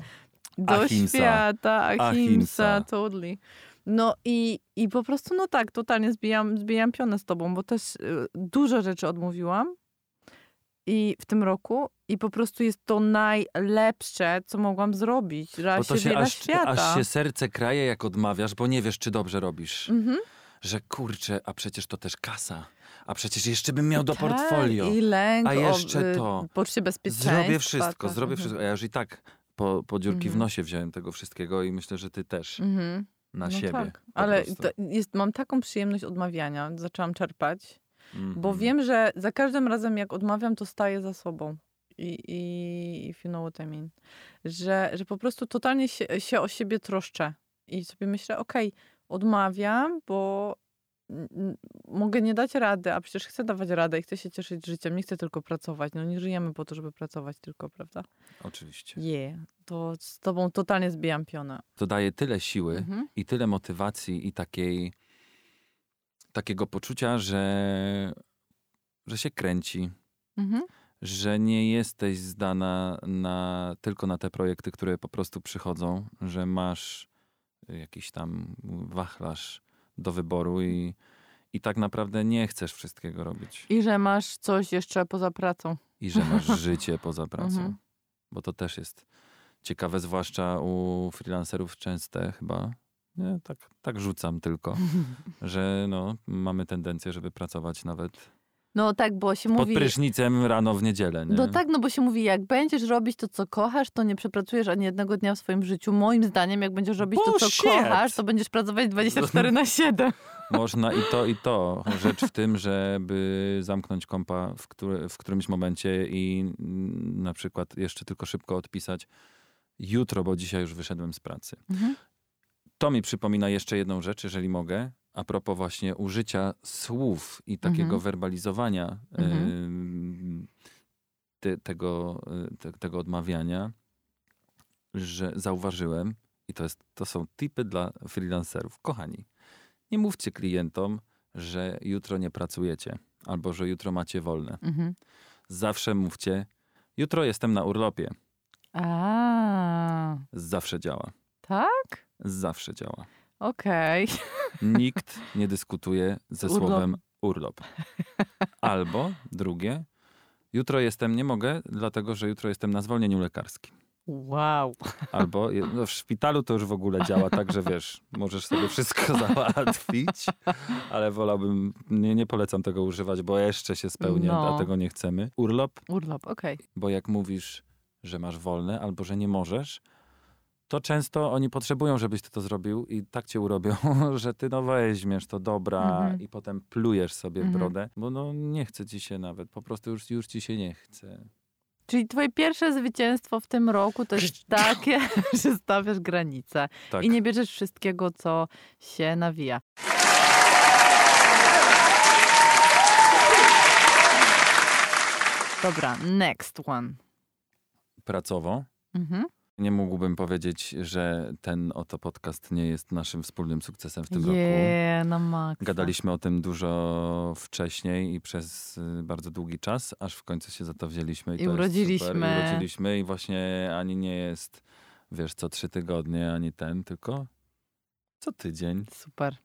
do Ahimsa. świata. Ahimsa, Ahimsa. totally. No i, i po prostu, no tak, totalnie zbijam, zbijam pionę z tobą, bo też y, dużo rzeczy odmówiłam i w tym roku i po prostu jest to najlepsze, co mogłam zrobić dla Bo to się aż, świata. aż się serce kraje, jak odmawiasz, bo nie wiesz, czy dobrze robisz. Mhm. Że kurczę, a przecież to też kasa. A przecież jeszcze bym miał do Tak, portfolio. I lęk, A jeszcze o, y, to. poczucie bezpieczeństwa. Zrobię wszystko, tak. zrobię Mhm. wszystko. A ja już i tak po, po dziurki w Mhm. nosie wziąłem tego wszystkiego i myślę, że ty też Mhm. na no siebie. Tak. Ale jest, mam taką przyjemność odmawiania, zaczęłam czerpać, bo Mhm. wiem, że za każdym razem jak odmawiam, to staję za sobą. I, i if you know what I mean. Że, że po prostu totalnie się, się o siebie troszczę. I sobie myślę, okej, odmawiam, bo mogę nie dać rady, a przecież chcę dawać radę i chcę się cieszyć życiem, nie chcę tylko pracować. No nie żyjemy po to, żeby pracować tylko, prawda? Oczywiście. Je, to z tobą totalnie zbijam pionę. To daje tyle siły Mhm. i tyle motywacji i takiej, takiego poczucia, że, że się kręci, Mhm. że nie jesteś zdana na, tylko na te projekty, które po prostu przychodzą, że masz jakiś tam wachlarz do wyboru i, i tak naprawdę nie chcesz wszystkiego robić. I że masz coś jeszcze poza pracą. I że masz życie poza pracą. Mhm. Bo to też jest ciekawe, zwłaszcza u freelancerów częste chyba. Nie, tak, tak rzucam tylko, że no, mamy tendencję, żeby pracować nawet No tak, bo się pod mówi... prysznicem rano w niedzielę. Nie? No tak, no bo się mówi, jak będziesz robić to, co kochasz, to nie przepracujesz ani jednego dnia w swoim życiu. Moim zdaniem, jak będziesz robić to, co Bullshit! kochasz, to będziesz pracować 24 na 7. Można i to, i to. Rzecz w tym, żeby zamknąć kompa w, który, w którymś momencie i na przykład jeszcze tylko szybko odpisać jutro, bo dzisiaj już wyszedłem z pracy. Mhm. To mi przypomina jeszcze jedną rzecz, jeżeli mogę, a propos właśnie użycia słów i takiego Mhm. werbalizowania Mhm. te, tego, y, te, tego odmawiania, że zauważyłem, i to, jest, to są tipy dla freelancerów. Kochani, nie mówcie klientom, że jutro nie pracujecie albo że jutro macie wolne. Mhm. Zawsze mówcie, jutro jestem na urlopie. A, Zawsze działa. tak? Zawsze działa. Okej. Nikt nie dyskutuje ze Urlop. słowem urlop. Albo drugie, jutro jestem, nie mogę, dlatego że jutro jestem na zwolnieniu lekarskim. Wow. Albo no w szpitalu to już w ogóle działa tak, że wiesz, możesz sobie wszystko załatwić, ale wolałbym, nie, nie polecam tego używać, bo jeszcze się spełnia, No. a tego nie chcemy. Urlop, Urlop, okej. bo jak mówisz, że masz wolne albo że nie możesz, to często oni potrzebują, żebyś ty to zrobił i tak cię urobią, że ty no weźmiesz to dobra Mhm. i potem plujesz sobie w Mhm. brodę, bo no nie chce ci się nawet, po prostu już, już ci się nie chce. Czyli twoje pierwsze zwycięstwo w tym roku to jest takie, że stawiasz granice Tak. i nie bierzesz wszystkiego, co się nawija. Dobra, next one. Pracowo. Mhm. Nie mógłbym powiedzieć, że ten oto podcast nie jest naszym wspólnym sukcesem w tym roku. Je, na maksa. Gadaliśmy o tym dużo wcześniej i przez y, bardzo długi czas, aż w końcu się za to wzięliśmy. I, I to Jest super. urodziliśmy. I urodziliśmy i właśnie ani nie jest, wiesz, co trzy tygodnie, ani ten, tylko co tydzień. Super,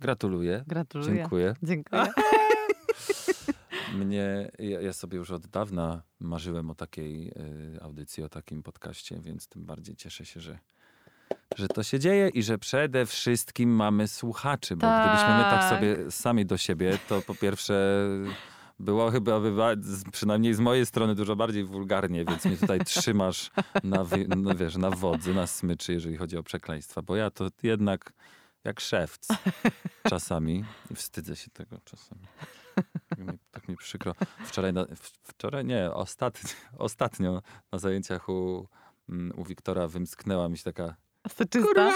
Gratuluję. gratuluję. Dziękuję. Dziękuję. Mnie, ja, ja sobie już od dawna marzyłem o takiej y, audycji, o takim podcaście, więc tym bardziej cieszę się, że, że to się dzieje i że przede wszystkim mamy słuchaczy, bo gdybyśmy my tak Tak. sobie sami do siebie, to po pierwsze było chyba, przynajmniej z mojej strony dużo bardziej wulgarnie, więc mnie tutaj trzymasz na, no wiesz, na wodzy, na smyczy, jeżeli chodzi o przekleństwa, bo ja to jednak jak szewc czasami wstydzę się tego czasami. Tak mi, tak mi przykro. Wczoraj, na, wczoraj nie, ostatnio, ostatnio na zajęciach u, mm, u Wiktora wymsknęła mi się taka, Soczysta.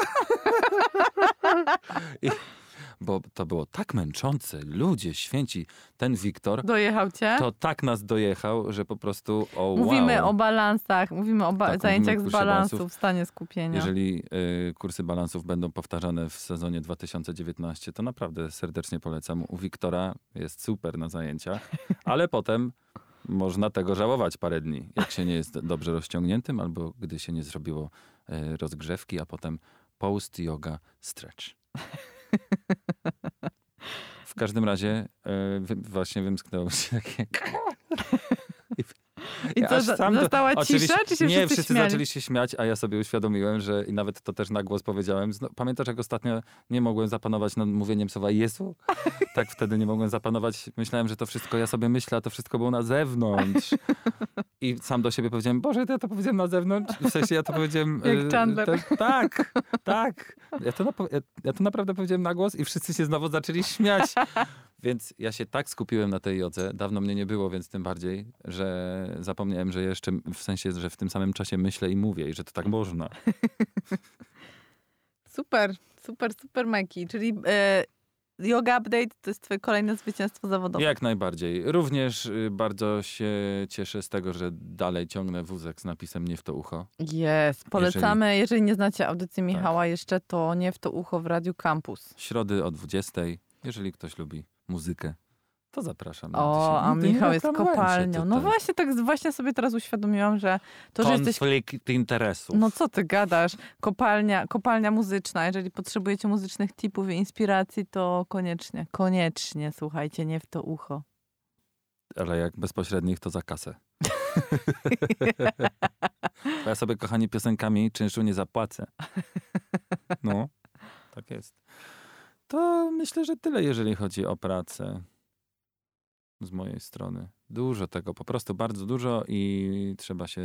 bo to było tak męczące, ludzie święci, ten Wiktor, Dojechał cię? to tak nas dojechał, że po prostu o Mówimy wow. o balansach, mówimy o ba- Tak, zajęciach mówimy o z balansu, balansów. w stanie skupienia. Jeżeli y, kursy balansów będą powtarzane w sezonie 2019, to naprawdę serdecznie polecam. U Wiktora jest super na zajęciach, ale potem można tego żałować parę dni, jak się nie jest dobrze rozciągniętym, albo gdy się nie zrobiło y, rozgrzewki, a potem post yoga stretch. W każdym razie wy, właśnie wymsknęło się takie... I Ja co, do- została Oczywiście- cisza, czy się Nie, wszyscy, wszyscy śmiali? zaczęli się śmiać, a ja sobie uświadomiłem, że i nawet to też na głos powiedziałem. Zno- Pamiętasz, jak ostatnio nie mogłem zapanować nad mówieniem słowa Jezu? Tak wtedy nie mogłem zapanować. Myślałem, że to wszystko ja sobie myślę, a to wszystko było na zewnątrz. I sam do siebie powiedziałem, Boże, ja to powiedziałem na zewnątrz? W sensie ja to powiedziałem... Jak e, Chandler. te- tak, tak. Ja to, ja, ja to naprawdę powiedziałem na głos i wszyscy się znowu zaczęli śmiać. Więc ja się tak skupiłem na tej jodze, dawno mnie nie było, więc tym bardziej, że zapomniałem, że jeszcze w sensie, że w tym samym czasie myślę i mówię i że to tak można. Super, super, super Majki. Czyli e, Yoga Update to jest twoje kolejne zwycięstwo zawodowe. Jak najbardziej. Również y, bardzo się cieszę z tego, że dalej ciągnę wózek z napisem nie w to ucho. Jest. Polecamy, jeżeli... nie znacie audycji Tak. Michała jeszcze, to nie w to ucho w Radiu Campus. Środy o 20. Jeżeli ktoś lubi muzykę, to zapraszam. na O, dzisiaj. a Michał jest kopalnią. No właśnie, tak właśnie sobie teraz uświadomiłam, że to, że jesteś Konflikt interesów. No co ty gadasz? Kopalnia, kopalnia muzyczna. Jeżeli potrzebujecie muzycznych tipów i inspiracji, to koniecznie, koniecznie słuchajcie, nie w to ucho. Ale jak bezpośrednich, to za kasę. Ja sobie, kochani, piosenkami czynszu nie zapłacę. No, tak jest. To myślę, że tyle, jeżeli chodzi o pracę z mojej strony. Dużo tego, po prostu bardzo dużo i trzeba się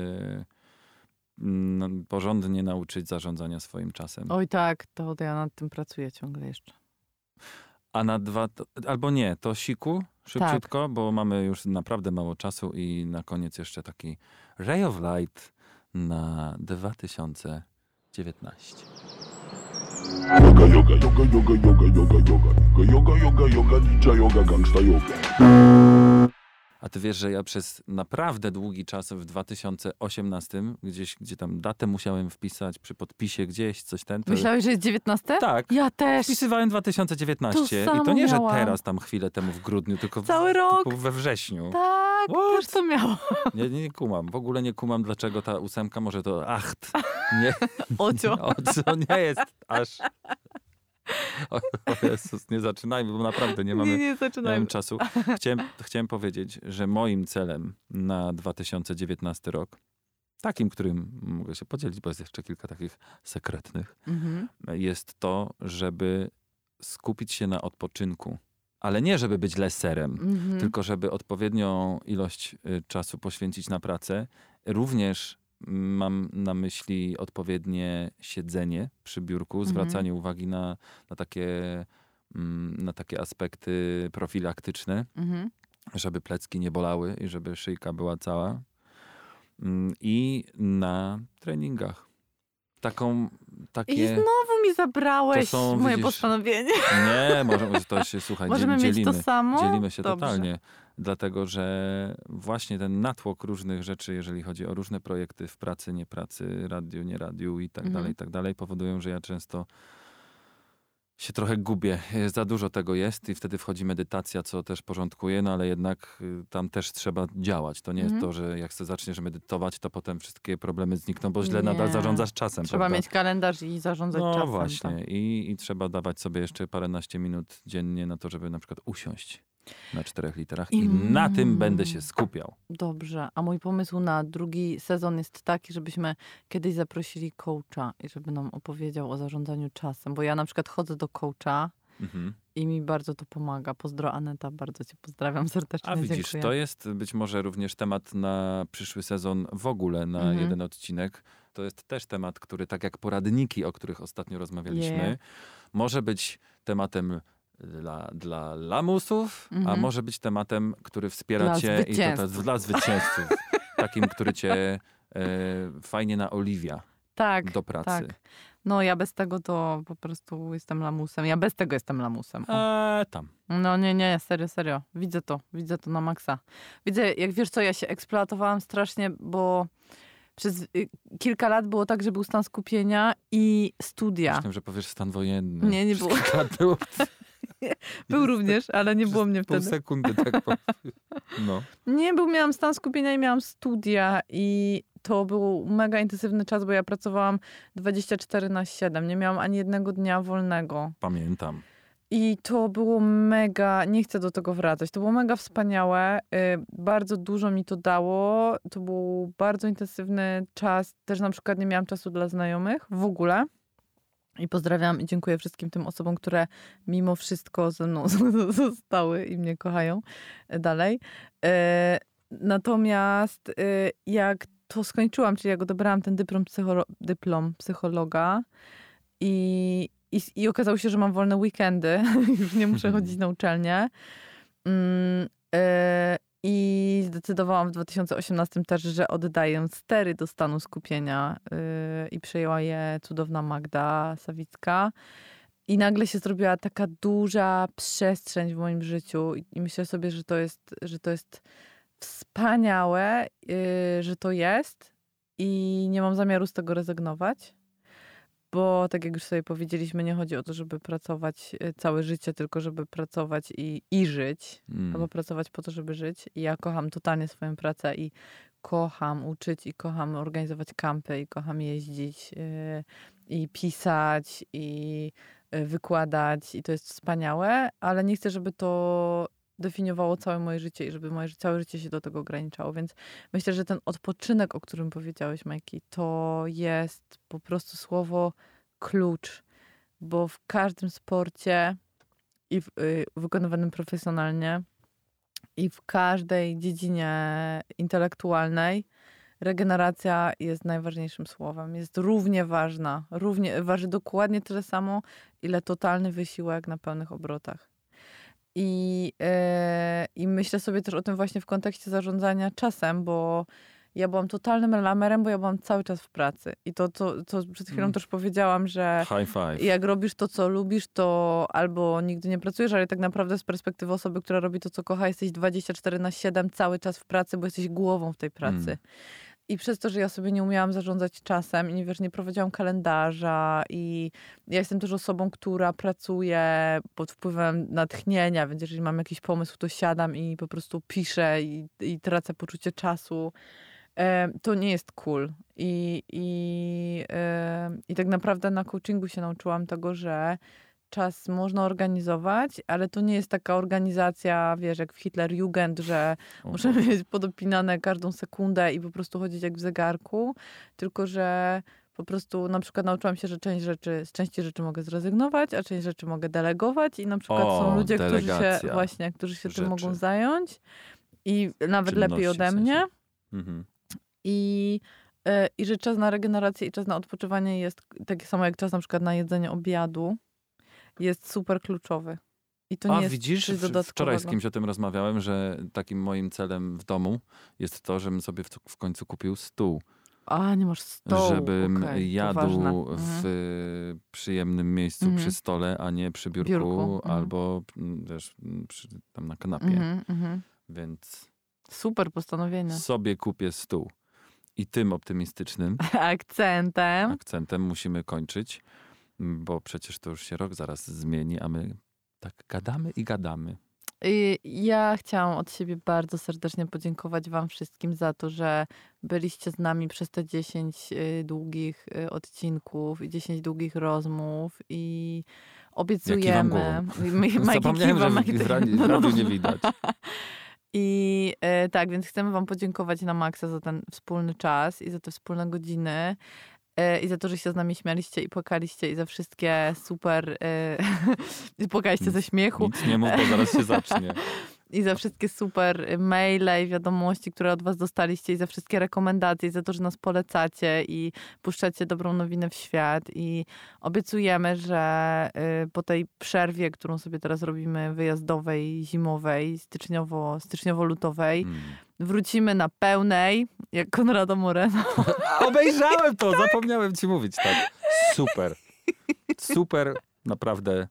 mm, porządnie nauczyć zarządzania swoim czasem. Oj tak, to ja nad tym pracuję ciągle jeszcze. A na dwa, albo nie, to siku szybciutko, bo mamy już naprawdę mało czasu i na koniec jeszcze taki Ray of Light na 2019. Yoga, yoga, yoga, yoga, yoga, yoga, yoga, yoga, yoga, yoga, ninja yoga, gangsta yoga. A ty wiesz, że ja przez naprawdę długi czas w 2018, gdzieś, gdzie tam datę musiałem wpisać przy podpisie gdzieś, coś ten, to... Myślałeś, że jest 19? Tak. Ja też. Wpisywałem 2019 To i to nie, że miałam. teraz tam chwilę temu w grudniu, tylko w, Cały rok. tylko we wrześniu. Tak, What? też to miało. Nie, nie, nie kumam. W ogóle nie kumam, dlaczego ta ósemka może to acht. Nie, Ocio. o co nie jest aż. O, o Jezus, nie zaczynajmy, bo naprawdę nie mamy, nie, nie zaczynajmy. czasu. Chciałem, chciałem powiedzieć, że moim celem na 2019 rok, takim, którym mogę się podzielić, bo jest jeszcze kilka takich sekretnych, Mhm. jest to, żeby skupić się na odpoczynku. Ale nie, żeby być leserem, Mhm. tylko żeby odpowiednią ilość y, czasu poświęcić na pracę, również mam na myśli odpowiednie siedzenie przy biurku, Mhm. zwracanie uwagi na, na, takie, mm, na takie aspekty profilaktyczne, Mhm. żeby plecki nie bolały i żeby szyjka była cała. Mm, I na treningach. Taką, I takie... znowu mi zabrałeś są, moje widzisz, postanowienie. Nie, może to się, słuchaj, Możemy dziel- mieć dzielimy. to samo? Dzielimy się Dobrze. totalnie, dlatego że właśnie ten natłok różnych rzeczy, jeżeli chodzi o różne projekty w pracy, nie pracy, radiu, nie radiu i tak Mhm. dalej, i tak dalej, powodują, że ja często się trochę gubię. Za dużo tego jest i wtedy wchodzi medytacja, co też porządkuje, no ale jednak y, tam też trzeba działać. To nie Mhm. jest to, że jak zaczniesz medytować, to potem wszystkie problemy znikną, bo źle Nie. nadal zarządzasz czasem. Trzeba prawda? mieć kalendarz i zarządzać No czasem. właśnie. tak. I, I trzeba dawać sobie jeszcze paręnaście minut dziennie na to, żeby na przykład usiąść na czterech literach i, I- na tym będę się skupiał. Dobrze, a mój pomysł na drugi sezon jest taki, żebyśmy kiedyś zaprosili coacha i żeby nam opowiedział o zarządzaniu czasem, bo ja na przykład chodzę do coacha Mhm. i mi bardzo to pomaga. Pozdro Aneta, bardzo cię pozdrawiam serdecznie. A widzisz, dziękuję. to jest być może również temat na przyszły sezon w ogóle, na Mhm. jeden odcinek. To jest też temat, który tak jak poradniki, o których ostatnio rozmawialiśmy, Je. może być tematem dla, dla lamusów, a Mhm. może być tematem, który wspiera Dla cię i to, dla zwycięzców. takim, który cię e, fajnie naoliwia tak, do pracy. tak. No ja bez tego to po prostu jestem lamusem. Ja bez tego jestem lamusem. Eee, tam. No nie, nie, serio, serio. Widzę to, widzę to na maksa. Widzę, jak wiesz co, ja się eksploatowałam strasznie, bo przez y, kilka lat było tak, że był stan skupienia i studia. Myślałem, że powiesz stan wojenny. Nie, nie Przez było. kilka lat było. Był również, ale nie było mnie Pół wtedy. sekundy tak. po- No. Nie, był, miałam stan skupienia i miałam studia i to był mega intensywny czas, bo ja pracowałam 24 na 7. Nie miałam ani jednego dnia wolnego. Pamiętam. I to było mega, nie chcę do tego wracać, to było mega wspaniałe, y, bardzo dużo mi to dało, to był bardzo intensywny czas, też na przykład nie miałam czasu dla znajomych w ogóle. I pozdrawiam i dziękuję wszystkim tym osobom, które mimo wszystko ze mną zostały i mnie kochają y, dalej. Y, Natomiast y, jak to skończyłam, czyli jak odebrałam ten dyplom, psycholo- dyplom psychologa i, i, i okazało się, że mam wolne weekendy, już nie muszę chodzić na uczelnię. Mm, I zdecydowałam w 2018 też, że oddaję stery do stanu skupienia y, i przejęła je cudowna Magda Sawicka. I nagle się zrobiła taka duża przestrzeń w moim życiu i, myślę sobie, że to jest, że to jest wspaniałe, y, że to jest i nie mam zamiaru z tego rezygnować. Bo tak jak już sobie powiedzieliśmy, nie chodzi o to, żeby pracować y, całe życie, tylko żeby pracować i, i żyć. Mm. Albo pracować po to, żeby żyć. I ja kocham totalnie swoją pracę i kocham uczyć i kocham organizować kampy i kocham jeździć y, i pisać i y, wykładać i to jest wspaniałe, ale nie chcę, żeby to definiowało całe moje życie i żeby moje całe życie się do tego ograniczało. Więc myślę, że ten odpoczynek, o którym powiedziałeś, Majki, to jest po prostu słowo klucz, bo w każdym sporcie i w, y, wykonywanym profesjonalnie i w każdej dziedzinie intelektualnej regeneracja jest najważniejszym słowem. Jest równie ważna, równie, waży dokładnie tyle samo, ile totalny wysiłek na pełnych obrotach. I, e, I myślę sobie też o tym właśnie w kontekście zarządzania czasem, bo ja byłam totalnym lamerem, bo ja byłam cały czas w pracy. I to, co, co przed chwilą Mm. też powiedziałam, że jak robisz to, co lubisz, to albo nigdy nie pracujesz, ale tak naprawdę z perspektywy osoby, która robi to, co kocha, jesteś 24 na 7 cały czas w pracy, bo jesteś głową w tej pracy. Mm. I przez to, że ja sobie nie umiałam zarządzać czasem i nie wiesz, nie prowadziłam kalendarza i ja jestem też osobą, która pracuje pod wpływem natchnienia, więc jeżeli mam jakiś pomysł, to siadam i po prostu piszę i, i tracę poczucie czasu. E, to nie jest cool. I, i, e, I tak naprawdę na coachingu się nauczyłam tego, że czas można organizować, ale to nie jest taka organizacja, wiesz, jak w Hitlerjugend, że muszę mieć podopinane każdą sekundę i po prostu chodzić jak w zegarku, tylko że po prostu na przykład nauczyłam się, że część rzeczy, z części rzeczy mogę zrezygnować, a część rzeczy mogę delegować i na przykład O, są ludzie, którzy się właśnie, którzy się tym mogą rzeczy. zająć i nawet lepiej Czynności w ode sensie. mnie. Mhm. I, E, I że czas na regenerację i czas na odpoczywanie jest takie samo jak czas na przykład na jedzenie obiadu. Jest super kluczowy. I to nie A jest widzisz, wczoraj z kimś o tym rozmawiałem, że takim moim celem w domu jest to, żebym sobie w, w końcu kupił stół. A, nie masz stołu. żebym to jadł w Mhm. przyjemnym miejscu Mhm. przy stole, a nie przy biurku, Biurku, mhm. albo mm, wiesz, mm, przy, tam na kanapie. Mhm, mhm. Więc Super postanowienie. sobie kupię stół. I tym optymistycznym Akcentem. akcentem musimy kończyć, bo przecież to już się rok zaraz zmieni, a my tak gadamy i gadamy. I ja chciałam od siebie bardzo serdecznie podziękować Wam wszystkim za to, że byliście z nami przez te 10 y, długich y, odcinków i 10 długich rozmów i obiecujemy. Zapomniałem, kiwa, że Majki- w, radiu- w no. radiu nie widać. I tak, więc chcemy Wam podziękować na maksa za ten wspólny czas i za te wspólne godziny. E, I za to, że się z nami śmialiście i płakaliście i za wszystkie super... E, i płakaliście ze śmiechu. Nic nie mów, bo zaraz się zacznie. I za wszystkie super maile i wiadomości, które od was dostaliście i za wszystkie rekomendacje, i za to, że nas polecacie i puszczacie dobrą nowinę w świat. I obiecujemy, że y, po tej przerwie, którą sobie teraz robimy, wyjazdowej, zimowej, styczniowo, styczniowo-lutowej, Mm. wrócimy na pełnej, jak Konrado Moreno. Obejrzałem to, zapomniałem ci mówić, tak. Super. Super, naprawdę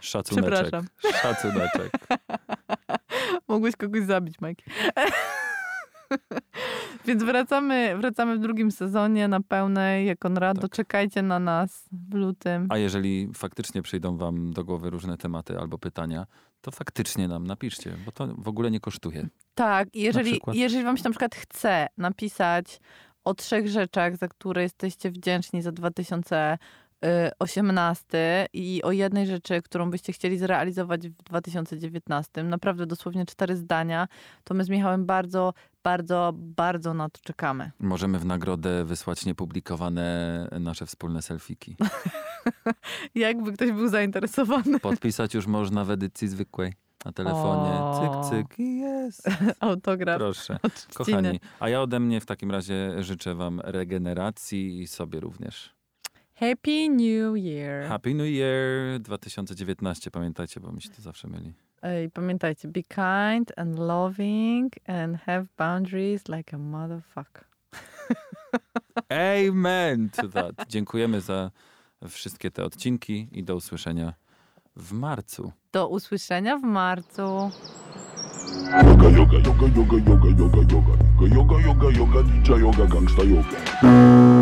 szacuneczek. Przepraszam. Szacuneczek. Mogłeś kogoś zabić, Mike. Więc wracamy, wracamy w drugim sezonie na pełnej, jak Konrado. Tak. Czekajcie na nas w lutym. A jeżeli faktycznie przyjdą wam do głowy różne tematy albo pytania, to faktycznie nam napiszcie, bo to w ogóle nie kosztuje. Tak, jeżeli, jeżeli wam się na przykład chce napisać o trzech rzeczach, za które jesteście wdzięczni za 2018 i o jednej rzeczy, którą byście chcieli zrealizować w 2019, naprawdę dosłownie cztery zdania, to my z Michałem bardzo, bardzo, bardzo na to czekamy. Możemy w nagrodę wysłać niepublikowane nasze wspólne selfiki. Jakby ktoś był zainteresowany. Podpisać już można w edycji zwykłej. Na telefonie. O. Cyk, cyk i jest. Autograf. Proszę. Kochani, a ja ode mnie w takim razie życzę wam regeneracji i sobie również. Happy New Year. Happy New Year 2019, pamiętajcie, bo mi się to zawsze myli. Ej, pamiętajcie, be kind and loving and have boundaries like a motherfucker. Amen to that. Dziękujemy za wszystkie te odcinki i do usłyszenia w marcu. Do usłyszenia w marcu. Yoga, yoga, yoga, yoga, yoga, yoga, yoga. Yoga, yoga, yoga, ninja yoga, gangsta yoga.